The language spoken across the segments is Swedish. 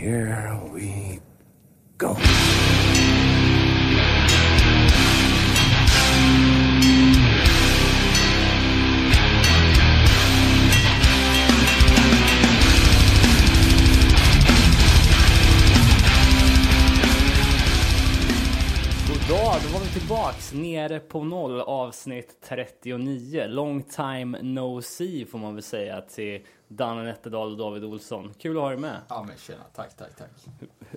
here we go. God dag, då var vi tillbaks nere på noll avsnitt 39. Long time no see får man väl säga till Danne Nätterdal och David Olsson. Kul att ha er med. Ja men tjena, tack, tack, tack.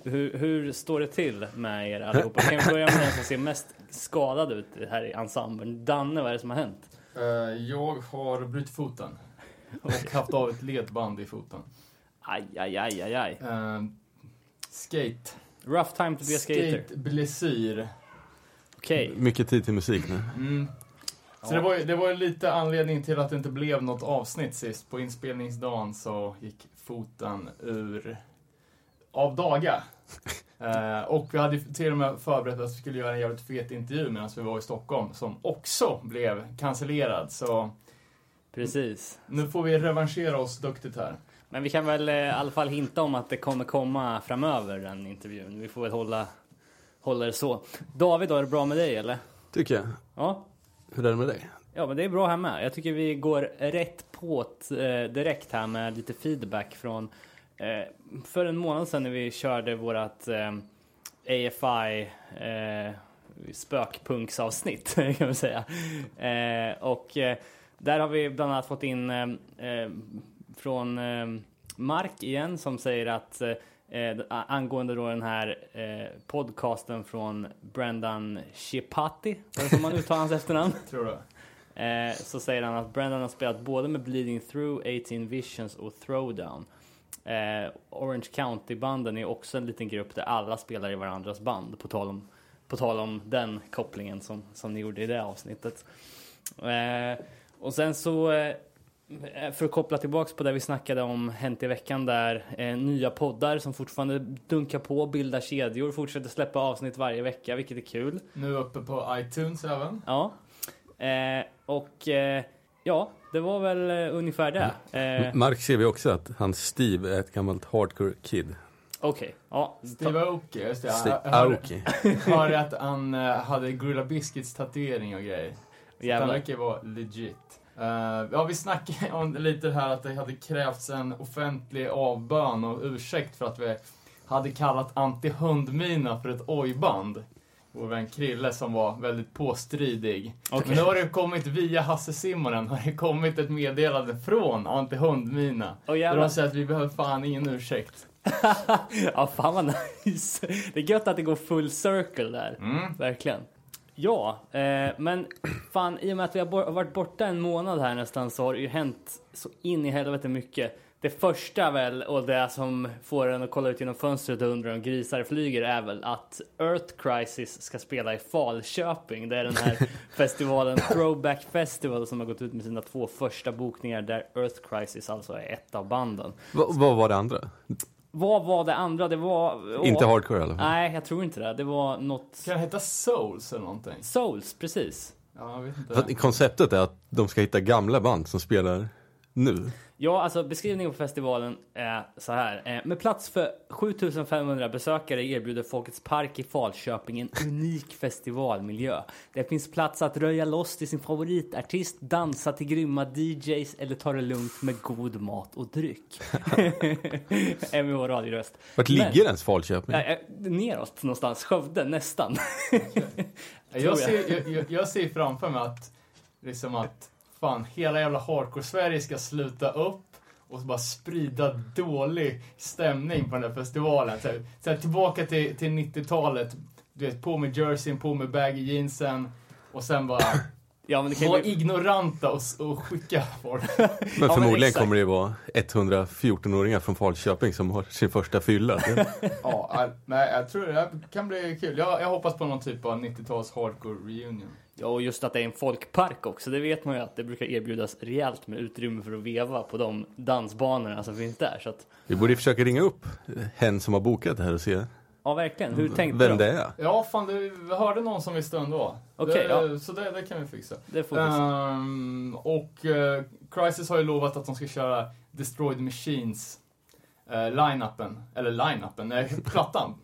Hur, hur står det till med er allihopa? Kan vi börja med den som ser mest skadad ut här i ensemblen? Danne, vad är det som har hänt? Eh, jag har brutit foten. Och haft av ett ledband i foten. Aj, aj, aj, aj, aj. Eh, skate. Rough time to be a skater. Skate blessyr. Okej. Mycket tid till musik nu. Mm. Så det var, ju, det var ju lite anledning till att det inte blev något avsnitt sist. På inspelningsdagen så gick foten ur av daga. Eh, och vi hade till och med förberett att vi skulle göra en jävligt fet intervju medan vi var i Stockholm som också blev cancellerad. Så Precis. nu får vi revanschera oss duktigt här. Men vi kan väl eh, i alla fall hinta om att det kommer komma framöver den intervjun. Vi får väl hålla, hålla det så. David, då, är det bra med dig eller? Tycker jag. Ja, hur är det med dig? Ja, men det är bra här med. Jag tycker vi går rätt på eh, direkt här med lite feedback från eh, för en månad sedan när vi körde vårat eh, AFI eh, spökpunksavsnitt kan man säga. Eh, och eh, där har vi bland annat fått in eh, eh från eh, Mark igen som säger att eh, eh, angående då den här eh, podcasten från Brendan Chipati, var det som man uttalar hans efternamn? Tror du? Eh, så säger han att Brendan har spelat både med Bleeding Through, 18 Visions och Throwdown. Eh, Orange County-banden är också en liten grupp där alla spelar i varandras band. På tal om, på tal om den kopplingen som, som ni gjorde i det avsnittet. Eh, och sen så, eh, för att koppla tillbaks på det vi snackade om Hänt i veckan där, eh, nya poddar som fortfarande dunkar på, bildar kedjor, fortsätter släppa avsnitt varje vecka, vilket är kul. Nu uppe på iTunes även. Ja. Eh, och eh, ja, det var väl eh, ungefär det. Eh, Mark ser vi också att hans Steve är ett gammalt hardcore kid. Okej, ja. Steve Aoki, just det. Steve Aoki. hörde att han eh, hade Gorilla Biscuits tatuering och grejer. Så han verkar vara legit. Eh, ja, vi snackade om lite här att det hade krävts en offentlig avbön och ursäkt för att vi hade kallat anti-hundmina för ett ojband. Vår vän Krille som var väldigt påstridig. Okej. Men nu har det kommit via Hasse Simonen har det kommit ett meddelande från anti-hundmina. Åh, Där de säger att vi behöver fan ingen ursäkt. ja, fan vad nice. Det är gött att det går full circle där. Mm. Verkligen. Ja, eh, men fan i och med att vi har bo- varit borta en månad här nästan så har det ju hänt så in i helvete mycket. Det första väl och det som får en att kolla ut genom fönstret och undra om grisar flyger är väl att Earth Crisis ska spela i Falköping. Det är den här festivalen Throwback Festival som har gått ut med sina två första bokningar där Earth Crisis alltså är ett av banden. Va, vad var det andra? Vad var det andra? Det var... Inte Åh, hardcore i alla fall. Nej, jag tror inte det. Det var något... Kan det heta Souls eller någonting? Souls, precis. Ja, jag vet inte. Konceptet är att de ska hitta gamla band som spelar nu. Ja, alltså beskrivningen på festivalen är så här. Eh, Med plats för 7500 besökare erbjuder Folkets Park i Falköping en unik festivalmiljö. Det finns plats att röja loss till sin favoritartist, dansa till grymma DJs eller ta det lugnt med god mat och dryck. MVH radioröst. Vart Men- ligger ens Falköping? Eh, Neråt någonstans, Skövde nästan. Jag ser, jag, jag, jag ser framför mig att, liksom att fan, hela jävla hardcore-Sverige ska sluta upp och bara sprida dålig stämning på den där festivalen. Så, här- så här, tillbaka till, till 90-talet, du vet, på med jerseyn, på med baggy jeansen och sen bara Ja, men det kan vara ju... ignoranta och, och skicka folk. Men men förmodligen exakt. kommer det ju vara 114-åringar från Falköping som har sin första fylla. Ja, nej, jag tror det här kan bli kul. Jag, jag hoppas på någon typ av 90-tals hardcore reunion. Ja, och just att det är en folkpark också. Det vet man ju att det brukar erbjudas rejält med utrymme för att veva på de dansbanorna som finns där. Så att, Vi borde försöka ringa upp hen som har bokat det här och se ja, verkligen. Hur tänkte vem du? det är. Ja, fan, du vi hörde någon som visste ändå. Okej, det, ja. Så det, det kan vi fixa. Det får vi se. Ehm, och uh, Crisis har ju lovat att de ska köra Destroyed Machines eh, line-upen, eller line-upen, eh, plattan.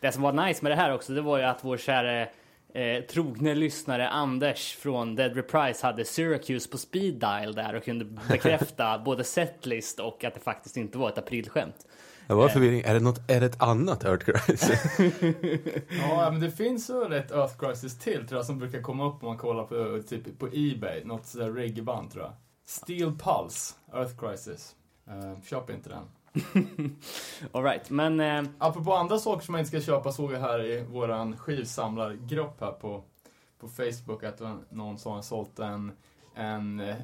Det som var nice med det här också, det var ju att vår kära eh, trogne lyssnare Anders från Dead Reprise hade Syracuse på speed dial där och kunde bekräfta både setlist och att det faktiskt inte var ett aprilskämt. Det var förvirring. Är det, något, är det ett annat Earth Crisis? Ja, men det finns väl ett Earth Crisis till tror jag som brukar komma upp om man kollar på, typ, på Ebay. Något sådär reggaeband tror jag. Steel Pulse, Earth Crisis. Uh, köp inte den. Alright, men eh, Apropå andra saker som man inte ska köpa såg jag här i våran skivsamlargrupp här på, på Facebook att någon som har sålt en, en eh,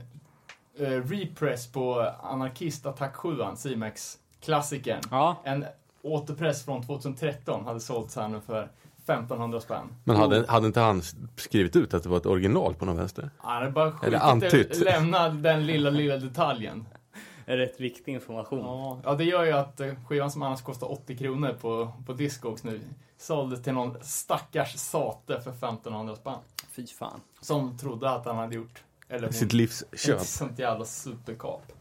eh, repress på Anarkist Attack 7 C-Max klassikern. ja, En återpress från 2013 hade sålts här nu för 1500 spänn. Men hade, hade inte han skrivit ut att det var ett original på någon vänster? Han hade bara Eller antytt. lämna den lilla, lilla detaljen. rätt viktig information. Ja, ja, det gör ju att eh, skivan som annars kostar 80 kronor på, på Discogs nu såldes till någon stackars sate för 1500 spänn. Fy fan. Som trodde att han hade gjort, eller Sitt livs köp. ett sånt jävla superkap.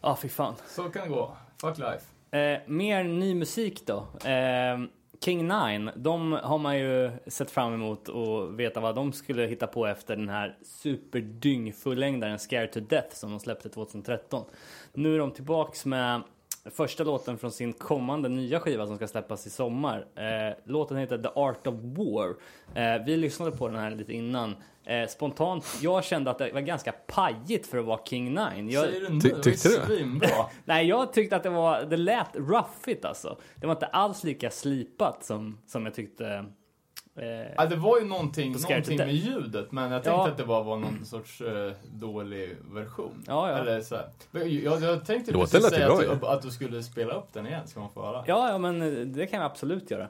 Ja, fy fan. Så kan det gå. Fuck life. Eh, mer ny musik då. Eh, King Nine, de har man ju sett fram emot och veta vad de skulle hitta på efter den här superdyngfullängdaren Scared to Death som de släppte 2013. Nu är de tillbaks med första låten från sin kommande nya skiva som ska släppas i sommar. Eh, låten heter The Art of War. Eh, vi lyssnade på den här lite innan. Eh, spontant, jag kände att det var ganska pajigt för att vara King Nine. Jag, Säger du nu? Ty- tyckte du? Nej, jag tyckte att det var, det lät roughigt alltså. Det var inte alls lika slipat som, som jag tyckte. Eh, Ja, det var ju någonting, någonting med ljudet, men jag tänkte Ja. att det bara var någon sorts eh, dålig version. Ja, ja. Eller så här. Jag, jag tänkte Låten precis säga bra att, du, att du skulle spela upp den igen, ska man få höra. ja, ja, men eh, det kan jag absolut göra.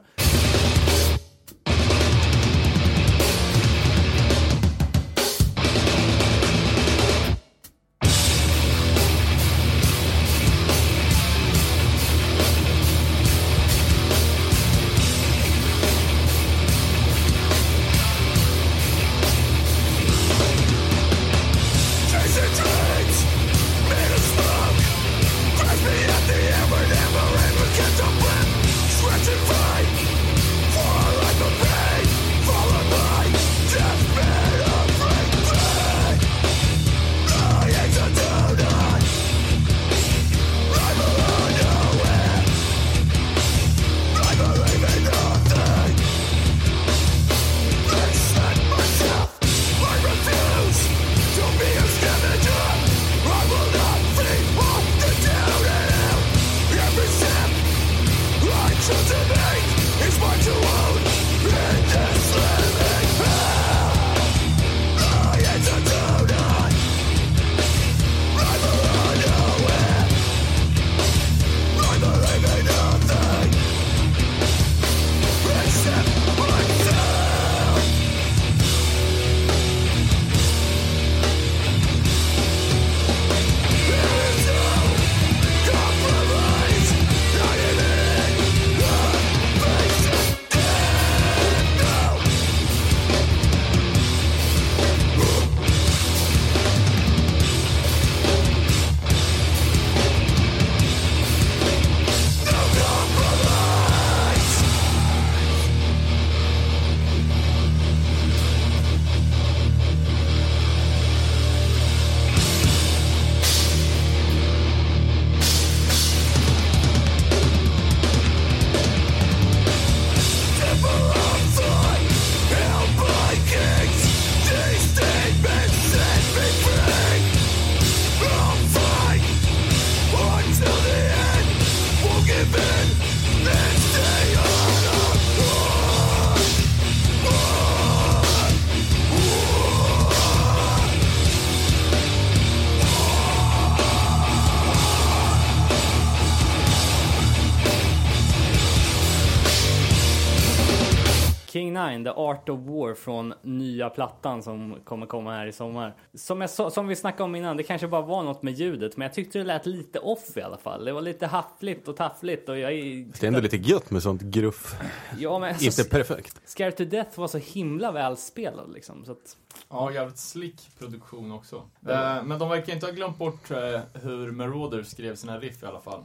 The Art of War från nya plattan som kommer komma här i sommar. Som, jag, sa- som vi snackade om innan, det kanske bara var något med ljudet, men jag tyckte det lät lite off i alla fall. Det var lite haffligt och taffligt och jag... Det är ändå lite gött med sånt gruff. Ja, men alltså, Inte perfekt. Scared to Death var så himla välspelad liksom. Så att, Ja, jävligt slick produktion också. Eh, men de verkar inte ha glömt bort eh, hur Marauders skrev sina riff i alla fall.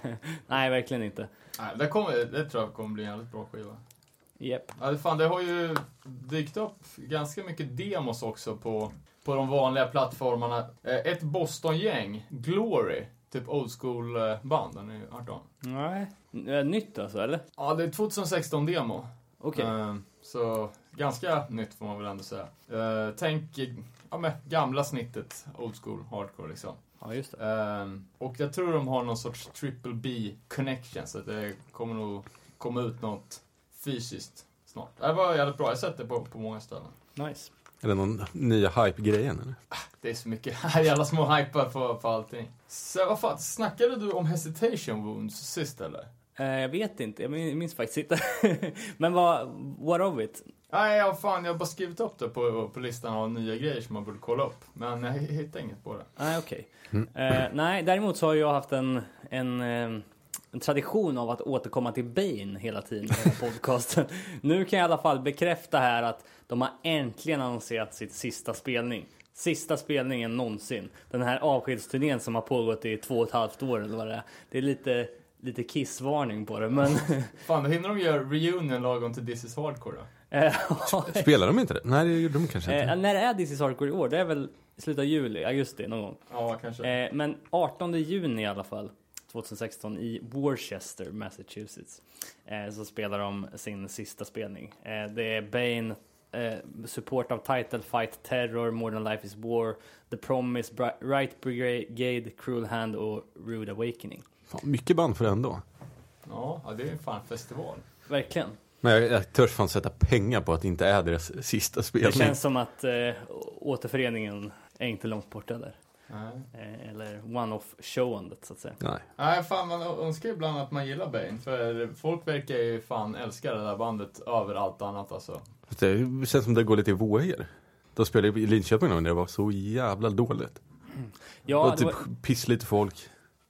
nej, verkligen inte. Nej, det, kommer, det tror jag kommer bli en jävligt bra skiva. Yep. Ja, fan, det har ju dykt upp ganska mycket demos också på, på de vanliga plattformarna. Eh, ett Boston-gäng, Glory, typ old school-band, har ni hört om? Nej. Eh, Nytt alltså, eller? Ja, det är 2016-demo. Okej. Eh, så ganska nytt får man väl ändå säga. Eh, tänk ja, med gamla snittet, old school, hardcore liksom. Ja, just det. Och jag tror de har någon sorts triple B connection, så det kommer nog komma ut något fysiskt snart. Det var jävligt bra, jag har sett det på, på många ställen. Nice. Eller någon nya hype-grejen eller? Det är så mycket jävla små hypar på, på allting. Så vad fan, snackade du om hesitation wounds sist eller? Eh, jag vet inte, jag min- minns faktiskt inte. Men vad, what of it? Nej, ja, fan, jag har bara skrivit upp det på, på listan av nya grejer som man borde kolla upp. Men jag hittar inget på det. Nej, okej. Eh, nej, däremot så har jag haft en, en, eh, en tradition av att återkomma till Bane hela tiden i podcasten. nu kan jag i alla fall bekräfta här att de har äntligen annonserat sitt sista spelning. Sista spelningen någonsin. Den här avskedsturnén som har pågått i två och ett halvt år eller vad det är. Det är lite, lite kissvarning på det, men... Fan, då hinner de göra reunion lagom till This is Hardcore då. eh, Spelar de inte det? Nej, det gjorde de kanske eh, inte. när är This is Hardcore i år? Det är väl i slutet av juli, augusti någon gång. Ja, kanske. Eh, men 18 juni i alla fall, 2016 i Worcester, Massachusetts, eh, så spelar de sin sista spelning. Eh, det är Bane, eh, support av Title Fight Terror, More Than Life Is War, The Promise, Bri- Right Brigade, Cruel Hand och Rude Awakening. Fan, mycket band för det ändå. Ja, det är ju fan festival. Verkligen. Men jag, jag törs fan sätta pengar på att det inte är deras sista Det spelning. känns som att eh, återföreningen är inte långt borta där. Nej. Eh, eller one-off showandet så att säga. Nej. Nej, fan man önskar ju ibland att man gillar Bane. För folk verkar ju fan älska det där bandet över allt annat alltså. Det känns som det går lite i vågor. De spelade i Linköping när det var så jävla dåligt. Ja, och det typ var, pisslite folk.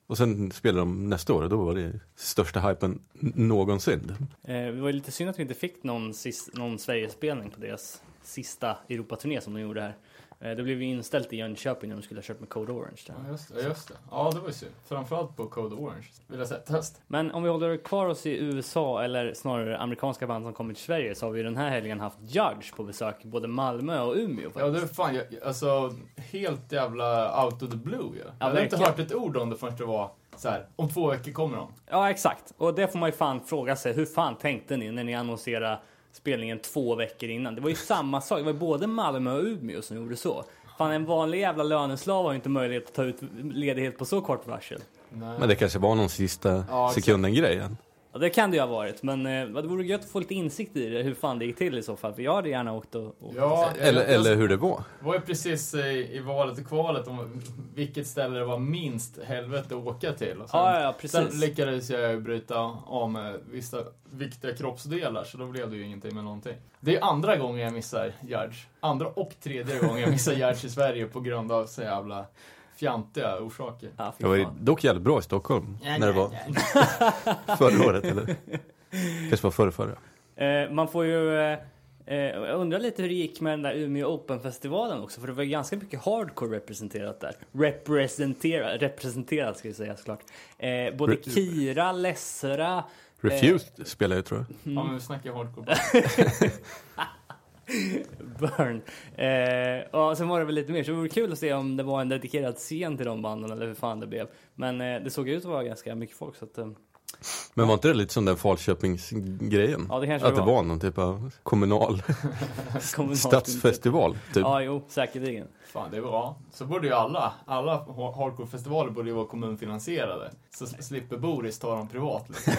Och sen spelade de nästa år och då var det största hypen någonsin. Eh, det var ju lite synd att vi inte fick någon, någon Sverigespelning på deras sista Europaturné som de gjorde här. Eh, det blev ju inställt i Jönköping när de skulle ha kört med Code Orange. Där. Ja, just det. Just det. Ja, det var ju synd. Framförallt på Code Orange. Vill jag säga. Test. Men om vi håller kvar oss i USA, eller snarare amerikanska band som kommit till Sverige, så har vi den här helgen haft Judge på besök i både Malmö och Umeå. Ja, Faktiskt. det är fan, jag, alltså helt jävla out of the blue ja. Jag hade inte hört ett ord om det förrän det var så här. om två veckor kommer de. Ja, exakt. Och det får man ju fan fråga sig. Hur fan tänkte ni när ni annonserade spelningen två veckor innan? Det var ju samma sak. Det var både Malmö och Umeå som gjorde så. Fan, en vanlig jävla löneslav har ju inte möjlighet att ta ut ledighet på så kort varsel. Nej. Men det kanske var någon sista Ja, exakt. Ja, det kan det ju ha varit, men eh, det vore gött att få lite insikt i det, hur fan det gick till i så fall. För jag hade gärna åkt och... och Ja, Eller, eller hur det var. var ju precis i, i valet och kvalet om vilket ställe det var minst helvete att åka till. Och sen, Ja, ja, ja, sen precis. lyckades jag ju bryta av med vissa viktiga kroppsdelar, så då blev det ju ingenting med någonting. Det är andra gången jag missar Gerd. Andra och tredje gången jag missar Gerd i Sverige på grund av så jävla fjantiga orsaker. Ja, fy Det var dock jävligt bra i Stockholm. när det var förra året eller? Kanske var förra, förra. Eh, man får ju... Eh, eh, jag undrar lite hur det gick med den där Umeå Open-festivalen också, för det var ganska mycket hardcore representerat där. Representerat, representerat ska vi säga såklart. Eh, både Re- Kira, Lessera, Refused spelar jag tror jag. Ja, men vi snackar hardcore. Burn. Eh, och sen var det väl lite mer, så det vore kul att se om det var en dedikerad scen till de banden eller hur fan det blev. Men eh, det såg ut att vara ganska mycket folk så att... Eh, Men var inte det lite som den Falköpingsgrejen? ja, det kanske Att det var. var någon typ av kommunal Kommunalt stadsfestival. Typ. Ja, jo, säkerligen. Fan, det är bra. Så borde ju alla, alla ha- hardcore-festivaler borde ju vara kommunfinansierade. Så slipper Boris ta dem privat. Liksom.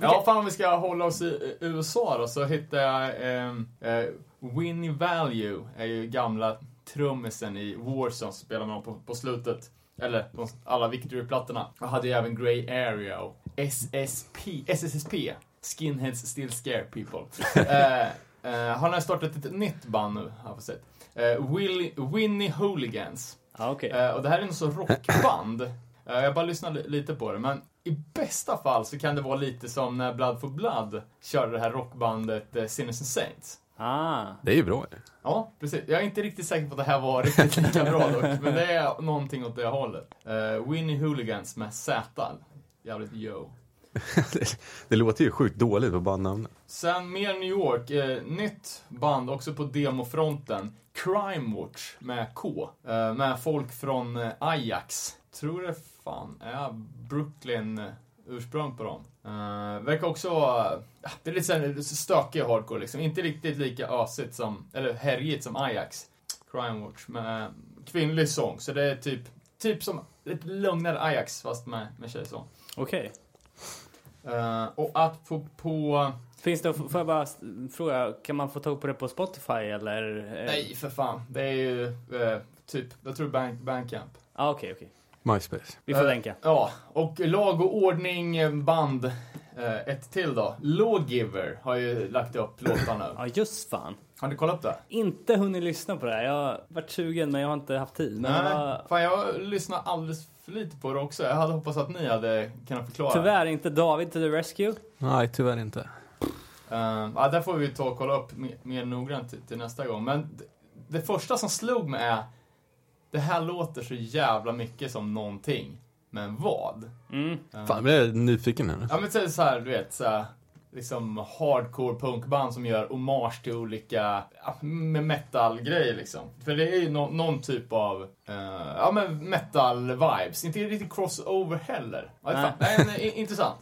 Ja, fan om vi ska hålla oss i USA då, så hittade jag ehm, eh, Winnie Value, är ju gamla trummisen i Warzone spelar man på, på slutet. Eller de, alla Victory-plattorna. Jag hade ju även Grey Area och SSP, SSSP, Skinheads still scare people. eh, eh, han har startat ett nytt band nu, har jag sett. Eh, Willy, Winnie Hooligans. Ja, okej. Eh, och det här är en så rockband. Eh, jag bara lyssnade li- lite på det, men i bästa fall så kan det vara lite som när Blood for Blood körde det här rockbandet eh, Sinners and Saints. Ah. Det är ju bra. Ja, precis. Jag är inte riktigt säker på att det här var riktigt lika bra dock, men det är någonting åt det hållet. Uh, Winnie Hooligans med Z. Jävligt yo. det, det låter ju sjukt dåligt på bandnamnet. Sen mer New York, eh, nytt band också på demofronten. Crime Watch med K. Eh, med folk från eh, Ajax. Tror det fan är Brooklyn eh, ursprung på dem. Eh, verkar också vara, ja, det är lite stökig hardcore liksom. Inte riktigt lika ösigt som, eller härjigt som Ajax. Crime Watch med kvinnlig sång. Så det är typ, typ som lite lugnare Ajax fast med, med tjejsång. Okej. Eh, och att på, på Finns det, får jag bara fråga, kan man få tag på det på Spotify eller? eh? Nej, för fan. Det är ju eh, typ, jag tror Bank, Bandcamp. Ah, okej, okej. MySpace. Vi får Eh, länka. Ja, och lag och ordning eh, band. Eh, ett till då. Lawgiver har ju lagt upp låtar nu. Ja, just fan. Har ni kollat upp det? Inte hunnit lyssna på det här. Jag har varit sugen men jag har inte haft tid. Men Nej, vad- fan jag lyssnar alldeles för lite på det också. Jag hade hoppats att ni hade kunnat förklara. tyvärr inte David to the rescue. Nej, tyvärr inte. Uh, ja, där får vi ta och kolla upp mer, mer noggrant till, till nästa gång. Men det, det första som slog mig är, det här låter så jävla mycket som någonting. Men vad? Mm. Eh, Fan, jag är nyfiken här nu. Ja men så här, du vet, så här, liksom hardcore punkband som gör hommage till olika med metal-grejer liksom. För det är ju nå- någon typ av, eh, ja men metal-vibes. Inte riktigt crossover heller. Ja, fan, nej, nej, intressant.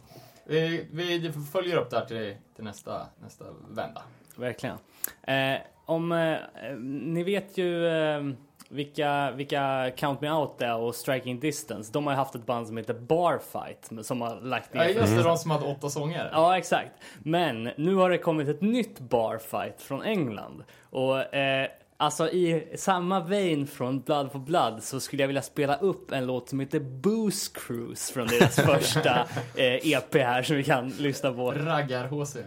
Vi, vi följer upp det här till, till nästa, nästa vända. Verkligen. Eh, om, eh, ni vet ju eh, vilka, vilka Count Me Out är och Striking Distance. De har ju haft ett band som heter Barfight som har lagt ner Ja, just det, de som hade åtta sånger. Ja, exakt. Men nu har det kommit ett nytt barfight från England. Och eh, alltså i samma vein från Blood for Blood så skulle jag vilja spela upp en låt som heter Booze Cruise från deras första eh, EP här som vi kan lyssna på. Raggar-HC.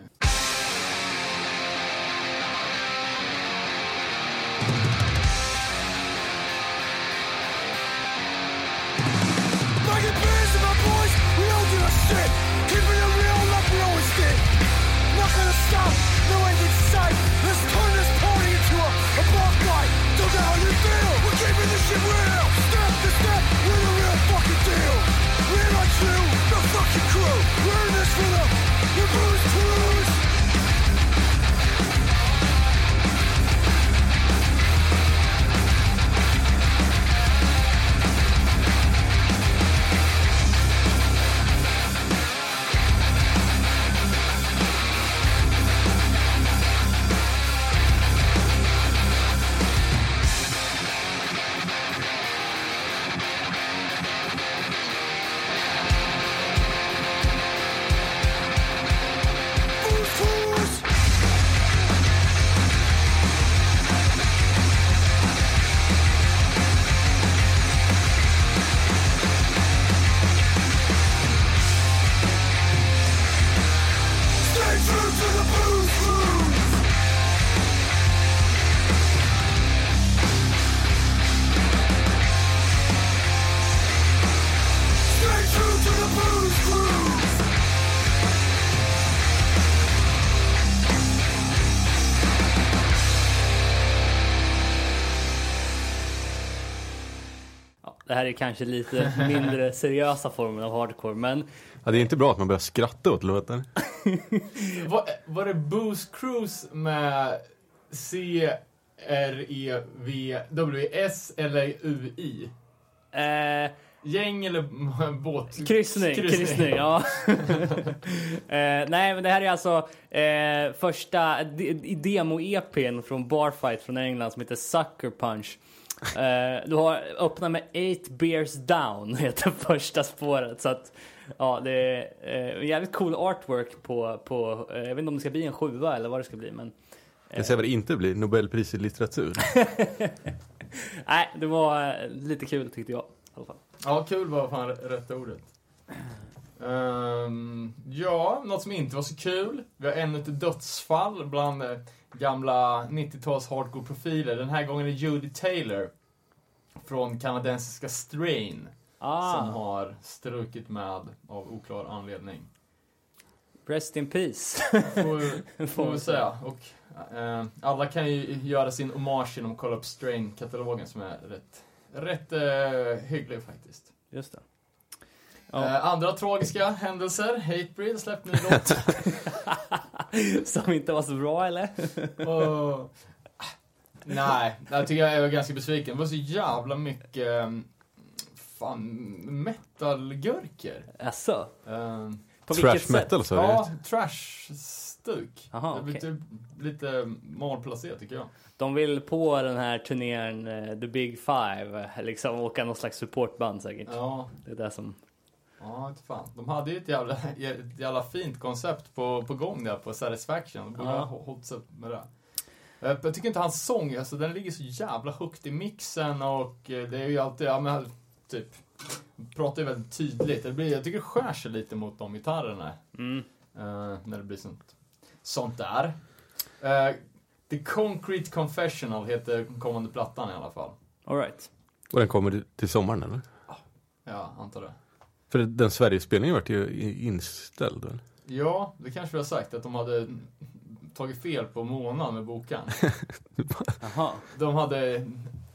Här är kanske lite mindre seriösa formen av hardcore men Ja, det är inte bra att man börjar skratta åt låten. Var, var det Booze Cruise med C, R, E, V, W, S eller U, I? eh, Gäng eller båt? Kryssning, kryssning, ja. eh, nej, men det här är alltså eh, första de- demo-EPn från Barfight från England som heter Sucker Punch. Eh, du har öppnat med Eight Beers Down heter första spåret. Så att, ja, det är eh, jävligt cool artwork på, på eh, jag vet inte om det ska bli en sjua eller vad det ska bli. Men Jag säger vad det inte blir, Nobelpris i litteratur. nej, det var lite kul tyckte jag. I alla fall. Ja, kul var fan rätt ordet. Ehm, Ja, något som inte var så kul. Vi har ännu ett dödsfall bland gamla 90-tals hardcore-profiler. Den här gången är Judy Taylor från kanadensiska Strain som Ah, har strukit med av oklar anledning. rest in peace. Får, får vi säga. Och, eh, alla kan ju göra sin hommage genom att kolla upp Strain-katalogen som är rätt, rätt eh, hygglig faktiskt. Just det. Ja. Eh, andra tragiska händelser. Hatebreed släppte ny låt. Som inte var så bra eller? Och, nej, jag tycker jag är ganska besviken. Det var så jävla mycket um, fan, metalgurkor. Um, På Trash vilket metal sätt? så är det. ja, trash-stuk. Aha, Det är okej. lite, lite malplacerat tycker jag. De vill på den här turnén eh, The Big Five, liksom åka någon slags supportband säkert. Ja, Det är det som... ja inte fan. De hade ju ett jävla, ett jävla fint koncept på, på gång där på Satisfaction. De borde Ja. ha hållit sig med det. Jag tycker inte hans sång, alltså den ligger så jävla högt i mixen och eh, det är ju alltid, ja men typ, pratar ju väldigt tydligt. Det blir, jag tycker det skär sig lite mot de gitarrerna. Mm. eh, när det blir sånt, sånt där. Eh, The Concrete Confessional heter kommande plattan i alla fall. All right. Och den kommer till sommaren eller? Ja, antar det. För den Sverigespelningen vart ju inställd. Eller? Ja, det kanske vi har sagt att de hade tagit fel på månaden med boken. Jaha, De hade,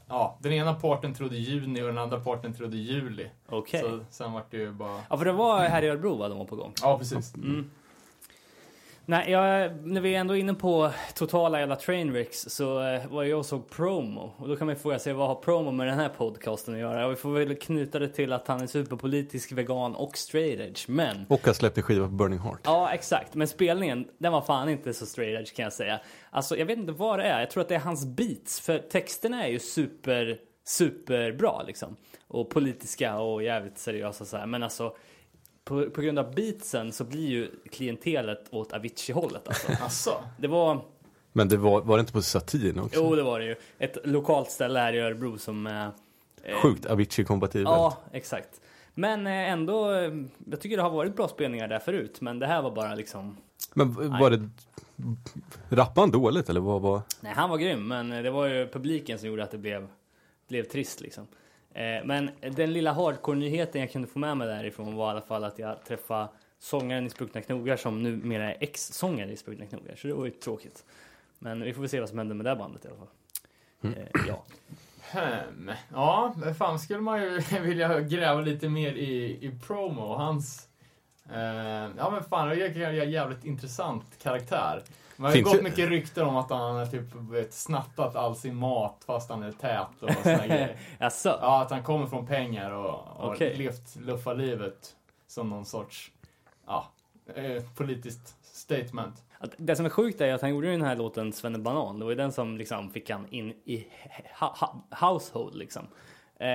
ja, den ena parten trodde juni och den andra parten trodde juli. okej. Så sen vart det ju bara... Ja, för det var här i Örebro va, de var på gång? Ja, precis. Mm. Nej, jag, när vi är ändå inne på totala jävla trainwrecks så eh, var jag och såg promo. Och då kan man ju fråga sig vad har promo med den här podcasten att göra? Och vi får väl knyta det till att han är superpolitisk, vegan och straight edge. Men Och har släppt en skiva på Burning Heart. Ja, exakt. Men spelningen, den var fan inte så straight edge kan jag säga. Alltså, jag vet inte vad det är. Jag tror att det är hans beats. För texterna är ju super, superbra liksom. Och politiska och jävligt seriösa så här. Men alltså, på, på grund av beatsen så blir ju klientelet åt Avicii-hållet alltså. Asså? Det var, Men det var, var det inte på satin också? jo det var det ju. Ett lokalt ställe här i Örebro som... eh, eh, Sjukt Avicii-kompatibelt. Ja, exakt. Men eh, ändå, eh, jag tycker det har varit bra spelningar där förut. Men det här var bara liksom... Men var det... Rappade han dåligt eller vad var... Nej, han var grym, men det var ju publiken som gjorde att det blev, blev trist liksom. Eh, men den lilla hardcore-nyheten jag kunde få med mig därifrån var i alla fall att jag träffade sångaren i Spruckna Knogar som numera är ex-sångare i Spruckna Knogar. Så det var ju tråkigt. Men vi får väl se vad som händer med det bandet i alla fall. Eh, ja. Hmm. Ja, men fan skulle man ju vilja gräva lite mer i, i promo. Hans... Eh, ja men fan, det är en jävligt intressant karaktär. Man har ju gått mycket rykten om att han har typ vet, snattat all sin mat fast han är tät och såna grejer. Jaså? Ja, att han kommer från pengar och har Okej. levt luffarlivet som någon sorts, ja, eh, politiskt statement. Det som är sjukt är att han gjorde den här låten Svenne Banan. Det var ju den som liksom fick han in i ha, ha, household liksom. Eh,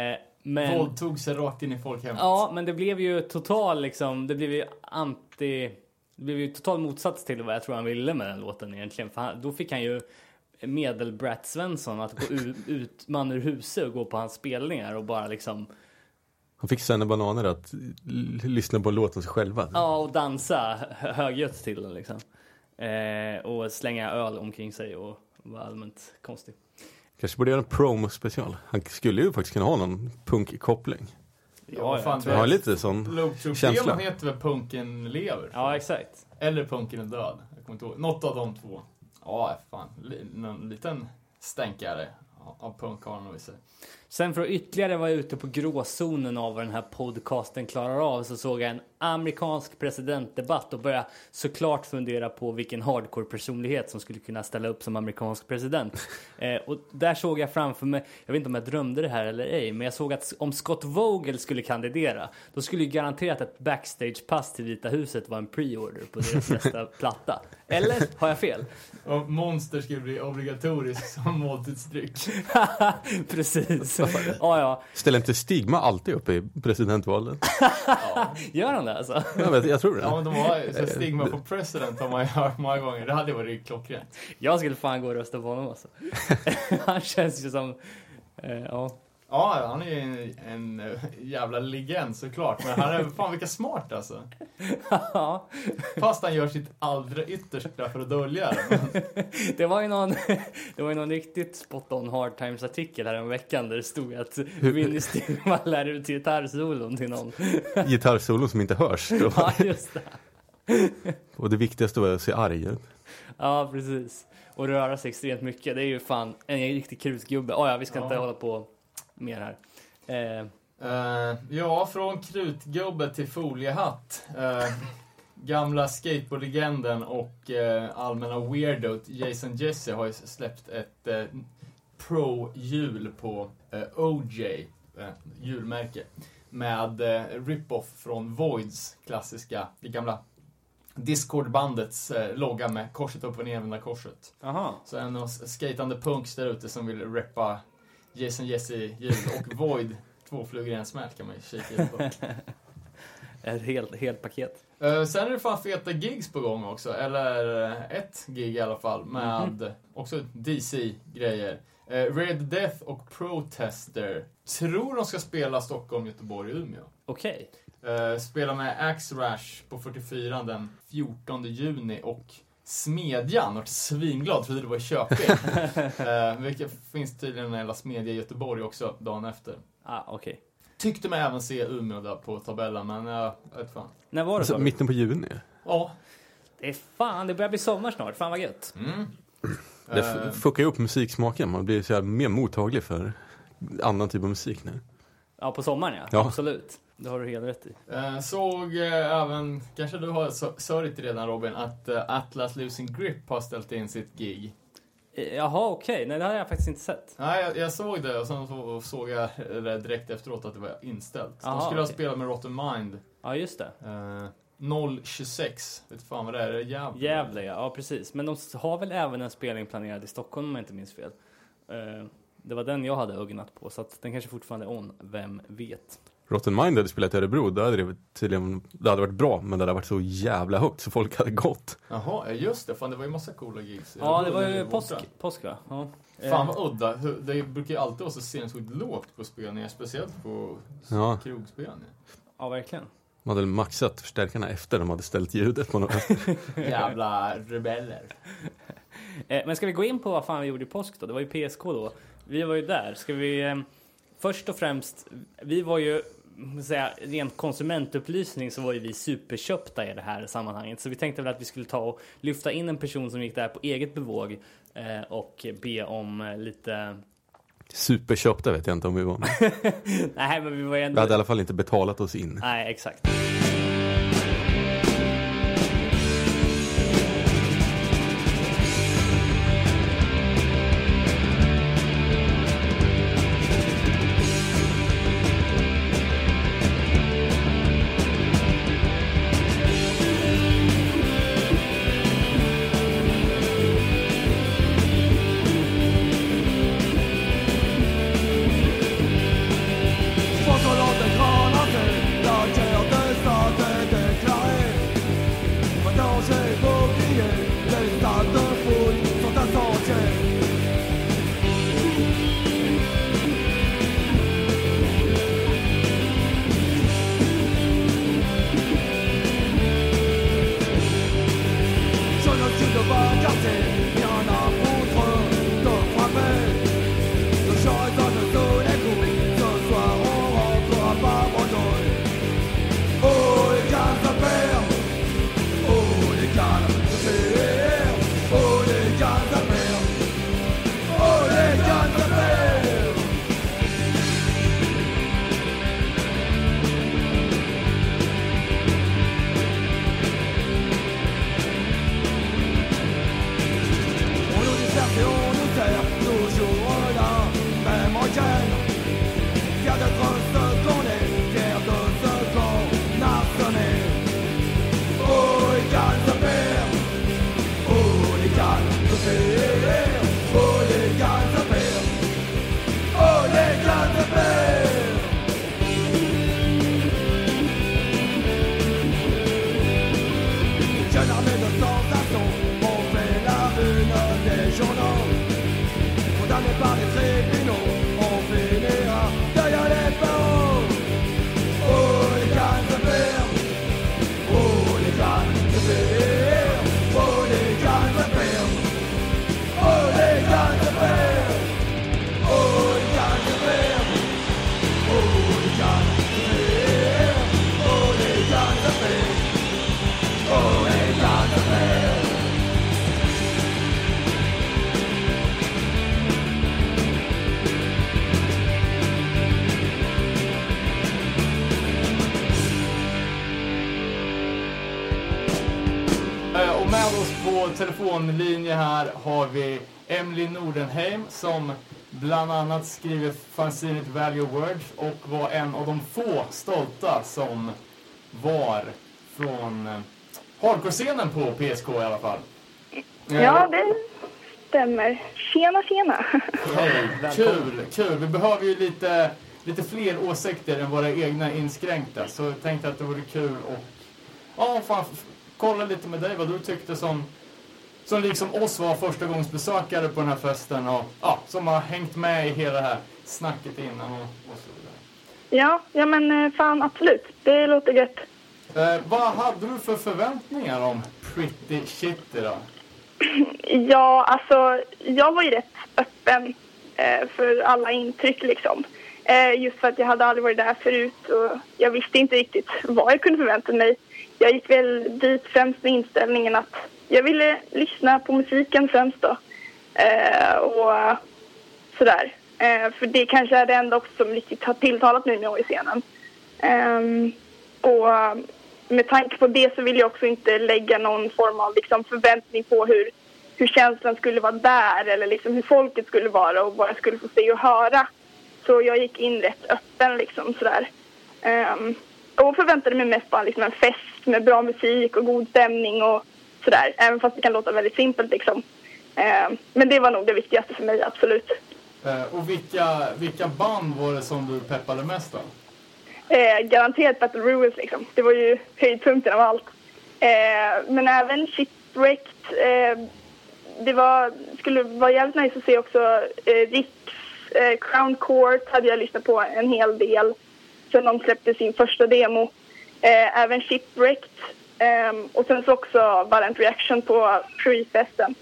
men... Våldtog sig rakt in i folkhemmet. Ja, men det blev ju total liksom, det blev ju anti, det blev ju total motsats till vad jag tror han ville med den låten egentligen. För han, då fick han ju medel-Brat Svensson att gå ut, ut man ur huset och gå på hans spelningar och bara liksom, Han fick Senne Bananer att lyssna på låten sig själva. ja och dansa hö- högljutt till den liksom. Eh, och slänga öl omkring sig och vara allmänt konstig. Kanske borde göra en promo-special. Han skulle ju faktiskt kunna ha någon punk-koppling. Ja, fan, jag har lite sån känsla. Heter väl Punken lever? Ja, exakt. Eller Punken är död. Jag kommer inte ihåg. Något av de två. Ja, fan. Li- Någon liten stänkare av- av punk har han nog i sig. Sen för att ytterligare vara ute på gråzonen av vad den här podcasten klarar av så såg jag en amerikansk presidentdebatt och började såklart fundera på vilken hardcore personlighet som skulle kunna ställa upp som amerikansk president. Eh, och där såg jag framför mig, jag vet inte om jag drömde det här eller ej, men jag såg att om Scott Vogel skulle kandidera, då skulle ju garanterat ett backstagepass till Vita huset vara en pre-order på deras nästa platta. Eller har jag fel? Och Monster skulle bli obligatorisk som måltidsdryck. Precis. Ja, ja. Ställer inte Stigma alltid upp i presidentvalen? Gör han det alltså? jag, vet, jag tror det. Ja, men de har så stigma på president har man ju hört många gånger. Det hade varit klockrent. Jag skulle fan gå och rösta på honom alltså. Han känns ju som... Eh, ja. Ja, han är ju en, en eh, jävla legend såklart. Men han är fan vilka smart alltså. Ja, Fast han gör sitt allra yttersta för att dölja det. Men, det var ju någon, det var ju någon riktigt spot on hard times artikel här om veckan där det stod att Vinny Stillman lär ut gitarrsolon till någon. Gitarrsolon som inte hörs. Då. Ja, just det. Och det viktigaste var att se arg ut. Ja, precis. Och röra sig extremt mycket. Det är ju fan en riktig krutgubbe. Oh, ja, vi ska inte Ja. hålla på mer här. Eh, eh, ja, från krutgubbe till foliehatt. Eh, gamla skateboardlegenden och eh, allmänna weirdo Jason Jesse har ju släppt ett pro-hjul på OJ, hjulmärke. Med rip-off från Voids klassiska, det gamla Discord-bandets logga med korset upp och nervända korset. Aha. Så en av skatande punks där ute som vill reppa Jason Jesse ljud och Void, två flugor i en smäll kan man ju kika in på. Ett helt, helt paket. Eh, sen är det fan feta gigs på gång också, eller eh, ett gig i alla fall, med också DC-grejer. Uh, Red Death och Protester. Tror de ska spela Stockholm, Göteborg Umeå. Okej. Uh, spela med Axe Rash på 44 den 14 juni och Smedjan vart svinglad, trodde det var i Köping. uh, vilket finns tydligen en jävla smedja i Göteborg också dagen efter. Ah, okej. Tyckte mig även se Umeå där på tabellen, men jag vet fan. När var det Alltså, så? mitten på juni. Ja. Det är fan, det börjar bli sommar snart. Fan vad gött. Mm. Det Eh, fuckar ju upp musiksmaken. Man blir så här mer mottaglig för annan typ av musik nu. Ja, på sommaren ja. Ja. Absolut. Det har du helt rätt i. Eh, såg eh, även, kanske du har sörjt redan Robin, att eh, Atlas Losing Grip har ställt in sitt gig. Jaha, okej. Nej, det har jag faktiskt inte sett. Nej, jag, jag såg det och sen så såg jag det direkt efteråt att det var inställt. De Aha, skulle ha okej. spelat med Rotten Mind Ja, just det. eh, 026. Vet fan vad det är? Det är Gävle. Gävle, ja. ja. Precis. Men de har väl även en spelning planerad i Stockholm om jag inte minns fel. Det var den jag hade ögnat på, så att den kanske fortfarande är on. Vem vet? Rotten Mind hade spelat i Örebro, då hade det tydligen, det hade varit bra, men det hade varit så jävla högt så folk hade gått. Jaha, ja, just det. Fan, det var ju massa coola gigs. Ja, det var ju påsk, påsk va? Ja. Fan Eh, vad udda. Det brukar ju alltid vara så sinnessjukt lågt på spelningar, speciellt på Ja. krogspelningar. Ja, verkligen. De hade maxat förstärkarna efter de hade ställt ljudet på något. Jävla rebeller. Eh, Men ska vi gå in på vad fan vi gjorde i påsk då? Det var ju PSK då. Vi var ju där. Ska vi... eh, Först och främst, vi var ju... Säga, rent konsumentupplysning så var ju vi superköpta i det här sammanhanget. Så vi tänkte väl att vi skulle ta och lyfta in en person som gick där på eget bevåg eh, och be om eh, lite... Superköpta vet jag inte om vi var. Nej, men vi var ju vi ändå... hade i alla fall inte betalat oss in. Nej, exakt. Telefonlinje här har vi Emily Nordenheim som bland annat skriver fanzinet Value Words och var en av de få stolta som var från eh, hardcore-scenen på PSK i alla fall. Eh, Ja, det stämmer. Tjena, tjena. Hej, kul, kul. Vi behöver ju lite, lite fler åsikter än våra egna inskränkta. Så jag tänkte att det vore kul att ja, fan, kolla lite med dig vad du tyckte som, som liksom oss var första gångs besökare på den här festen och ja, som har hängt med i hela det här snacket innan och, och så vidare. Ja, ja men eh, fan absolut. Det låter gött. Eh, vad hade du för förväntningar om Pretty Shitty då? Ja, alltså jag var ju rätt öppen eh, för alla intryck liksom. Eh, just för att jag hade aldrig varit där förut och jag visste inte riktigt vad jag kunde förvänta mig. Jag gick väl dit främst med inställningen att jag ville lyssna på musiken främst då. Eh, och sådär. Eh, för det kanske är det enda också som riktigt har tilltalat mig med i scenen. Eh, och med tanke på det så vill jag också inte lägga någon form av liksom, förväntning på hur, hur känslan skulle vara där eller liksom hur folket skulle vara och vad jag skulle få se och höra. Så jag gick in rätt öppen liksom sådär. Ehm, och förväntade mig mest bara liksom en fest med bra musik och god stämning och sådär. Även fast det kan låta väldigt simpelt liksom. Ehm, men det var nog det viktigaste för mig, absolut. Eh, och vilka, vilka band var det som du peppade mest av? Eh, garanterat Battle Ruins liksom. Det var ju höjdpunkten av allt. Eh, men även Shipwrecked. Eh, det var, skulle vara jävligt nice att se också eh, Ricks eh, Crown Court hade jag lyssnat på en hel del sen de släppte sin första demo. Eh, även Shipwrecked. Eh, och sen så också Violent Reaction på Pre-festen.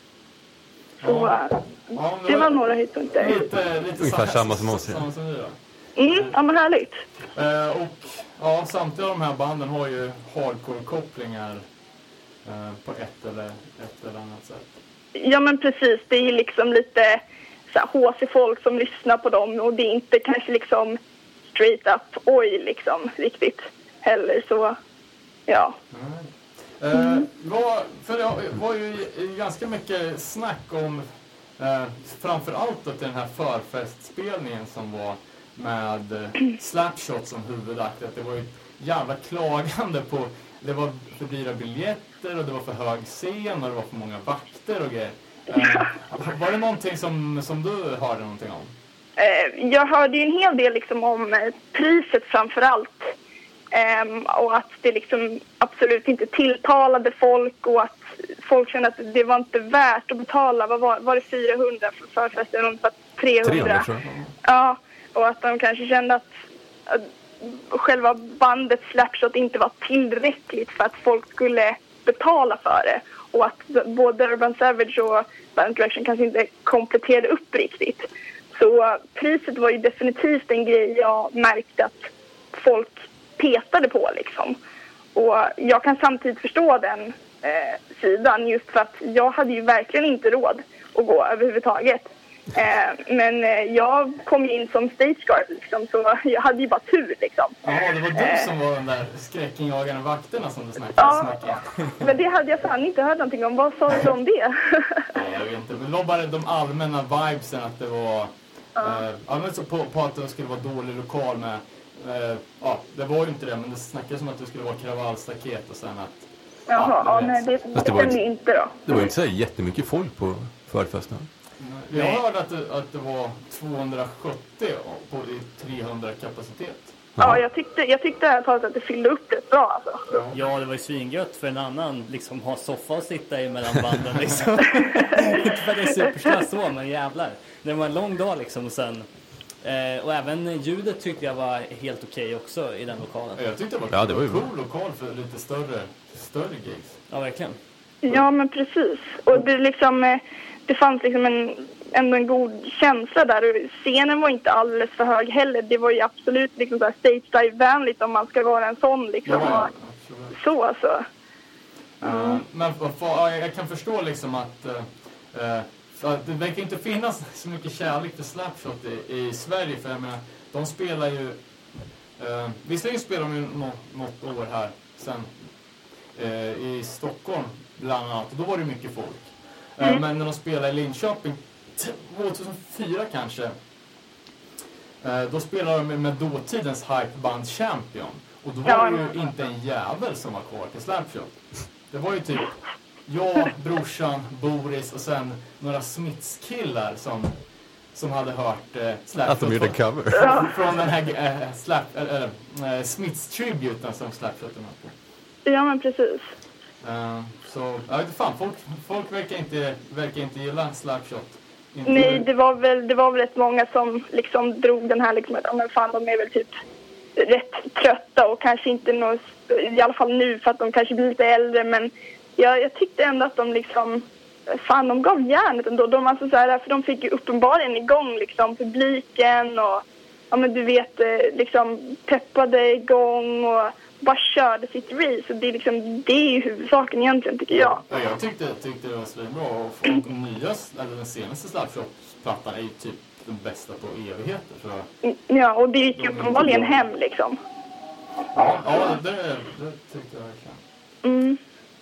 Så Ja. eh, Ja, det var några höjdpunkter. Lite, lite Ungefär sa- samma som oss, ja. Samma som vi då. Mm, ja men härligt. Eh, och ja, samtliga av de här banden har ju hardcore-kopplingar eh, på ett eller, ett eller annat sätt. Ja men precis, det är ju liksom lite HC-folk som lyssnar på dem och det är inte kanske liksom straight up oj liksom riktigt heller så ja. Eh, vad, för det var ju ganska mycket snack om eh, framför allt då till den här förfestspelningen som var med eh, Slapshot som huvudakt. Att det var ju jävla klagande på det var för dyra biljetter och det var för hög scen och det var för många vakter och grejer. Eh, var det någonting som, som du hörde någonting om? Eh, jag hörde ju en hel del liksom om eh, priset framför allt. Ehm, och att det liksom absolut inte tilltalade folk och att folk kände att det var inte värt att betala. Vad var, var det 400 för förfesten? Ungefär 300. 300 tror jag. Ja, och att de kanske kände att, att själva bandet Slapshot inte var tillräckligt för att folk skulle betala för det. Och att både Urban Savage och Band Direction kanske inte kompletterade upp riktigt. Så priset var ju definitivt en grej jag märkte att folk petade på liksom. Och jag kan samtidigt förstå den eh, sidan just för att jag hade ju verkligen inte råd att gå överhuvudtaget. Eh, men eh, jag kom ju in som stageguard liksom, så jag hade ju bara tur liksom. Jaha, det var du som var den där skräckinjagande vakterna som du snackade Ja. snack om. Men det hade jag fan inte hört någonting om. Vad sa du om det? Ja, jag vet inte, men det var bara de allmänna vibesen att det var... Eh, ja, så på, på att det skulle vara dålig lokal med... Eh, ja, det var ju inte det, men det snackades om att det skulle vara kravallstaket och sen att... Jaha, ja, vet. det Fast det var ju inte då. Det var ju inte så här jättemycket folk på förfesten. Jag hörde att det, att det var 270 på i 300 kapacitet. Ja, jag tyckte, jag tyckte ärligt talat att det fyllde upp rätt bra alltså. Ja, det var ju svingött för en annan liksom ha soffa och sitta i mellan banden liksom. Inte för att det är superslöst så, men jävlar. Det var en lång dag liksom och sen eh, och även ljudet tyckte jag var helt okej också i den lokalen. Jag tyckte det var, Ja, det var ju cool lokal för lite större större gigs. Ja, verkligen. Ja, men precis. Och det, liksom, eh, det fanns liksom en, ändå en god känsla där. Och scenen var inte alldeles för hög heller. Det var ju absolut liksom stage dive-vänligt om man ska vara en sån. Liksom. Ja. Så alltså. Eh, Men jag kan förstå liksom att, eh, för att det verkar inte finnas så mycket kärlek till Slapshot i, i Sverige. För jag menar, de spelar ju... Eh, visserligen spelar de ju något, något år här sen eh, i Stockholm bland annat. Och då var det mycket folk. Eh, Men när de spelade i Linköping 2004 kanske. Eh, då spelade de med dåtidens hypeband Champion. Och då var det ju inte en jävel som var kvar till Slapshot. Det var ju typ jag, brorsan, Boris och sen några Smiths-killar som, som hade hört eh, Slapshot Att de gjorde en cover. från den här eh, slap, eller, eh, Smiths-tributen som Slapshot med på. Ja, men precis. Eh, så, jag vet inte fan, folk, folk verkar, inte, verkar inte gilla Slapshot. Inte- Nej, det var väl, det var väl rätt många som liksom drog den här liksom att, men fan de är väl typ rätt trötta och kanske inte något, i alla fall nu för att de kanske blir lite äldre men jag, jag tyckte ändå att de liksom, fan de gav järnet ändå. De, alltså, så här, för de fick ju uppenbarligen igång liksom publiken och ja men du vet eh, liksom peppade igång och bara körde sitt race och det är liksom, det är ju huvudsaken egentligen tycker jag. Ja, jag tyckte, tyckte det var svinbra och folk, nya, eller den senaste Slapshot-plattan är ju typ den bästa på evigheter. Så, Ja, och det gick ju uppenbarligen hem liksom. ja, ja det, det tyckte jag verkligen. Mm.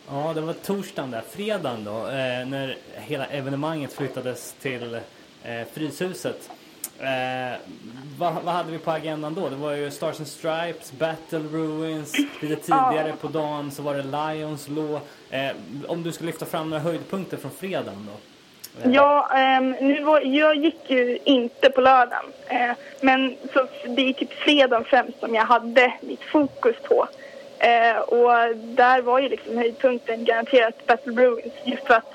Ja, det var torsdagen där. Fredagen då, eh, när hela evenemanget flyttades till eh, Fryshuset. Eh, vad, vad hade vi på agendan då? Det var ju Stars and Stripes, Battle Ruins. Lite tidigare på dagen så var det Lions Law. Eh, om du skulle lyfta fram några höjdpunkter från fredagen då? Eh, Ja, ehm, nu var, jag gick ju inte på lördagen. Eh, men så det är typ fredagen främst som jag hade mitt fokus på. Eh, och där var ju liksom höjdpunkten garanterat Battle Bruins just för att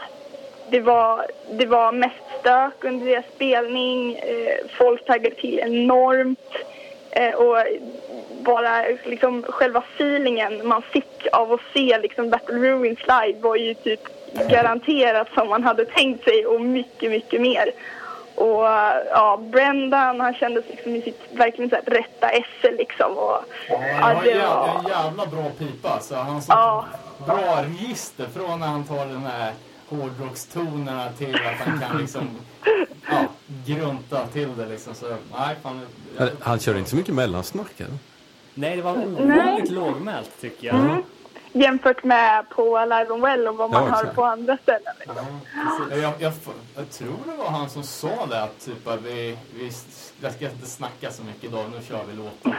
det var, det var mest stök under deras spelning. Eh, folk taggade till enormt. Eh, och bara liksom själva feelingen man fick av att se liksom Battle Ruins live var ju typ garanterat som man hade tänkt sig och mycket, mycket mer. Och ja, Brendan han kändes liksom i sitt verkligen så här rätta esse liksom. Och, Ja, han ja, har det en jävla, var... en jävla bra pipa. Så han har Ja. bra register från när han tar den här hårdrockstonerna till att han kan liksom ja, grunta till det liksom. Så nej, fan. jag- Han- Han kör inte så mycket mellansnack eller? Nej, det var ovanligt lågmält tycker jag. Mm. Jämfört med på Live on Well och vad man Ja, hör exakt. på andra ställen. Liksom. Ja, Jag, jag, jag tror det var han som sa det att typ att vi, vi jag ska inte snacka så mycket idag, nu kör vi låten.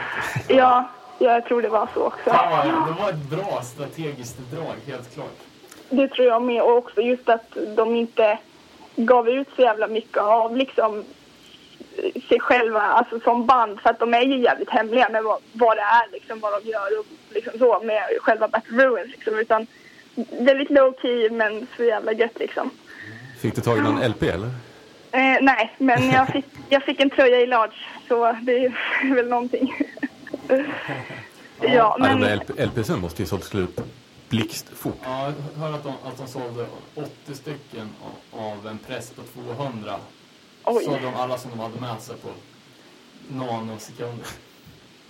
Ja, jag tror det var så också. Ja, det var ett bra strategiskt drag, helt klart. Det tror jag med. Och också just att de inte gav ut så jävla mycket av liksom sig själva alltså som band. För att de är ju jävligt hemliga med vad, vad det är, liksom, vad de gör och liksom så med själva Battle Ruins. Liksom. Utan väldigt low key men så jävla gött liksom. Fick du tag i någon LP eller? Eh, nej, men jag fick, jag fick en tröja i large så det är väl någonting. ja, Ja, de men... där LP, LPsen måste ju sålt slut blixtfort. Ja, jag hörde att de, att de sålde 80 stycken av, av en press på 200. Oj. Sålde de alla som de hade med sig på nanosekunder.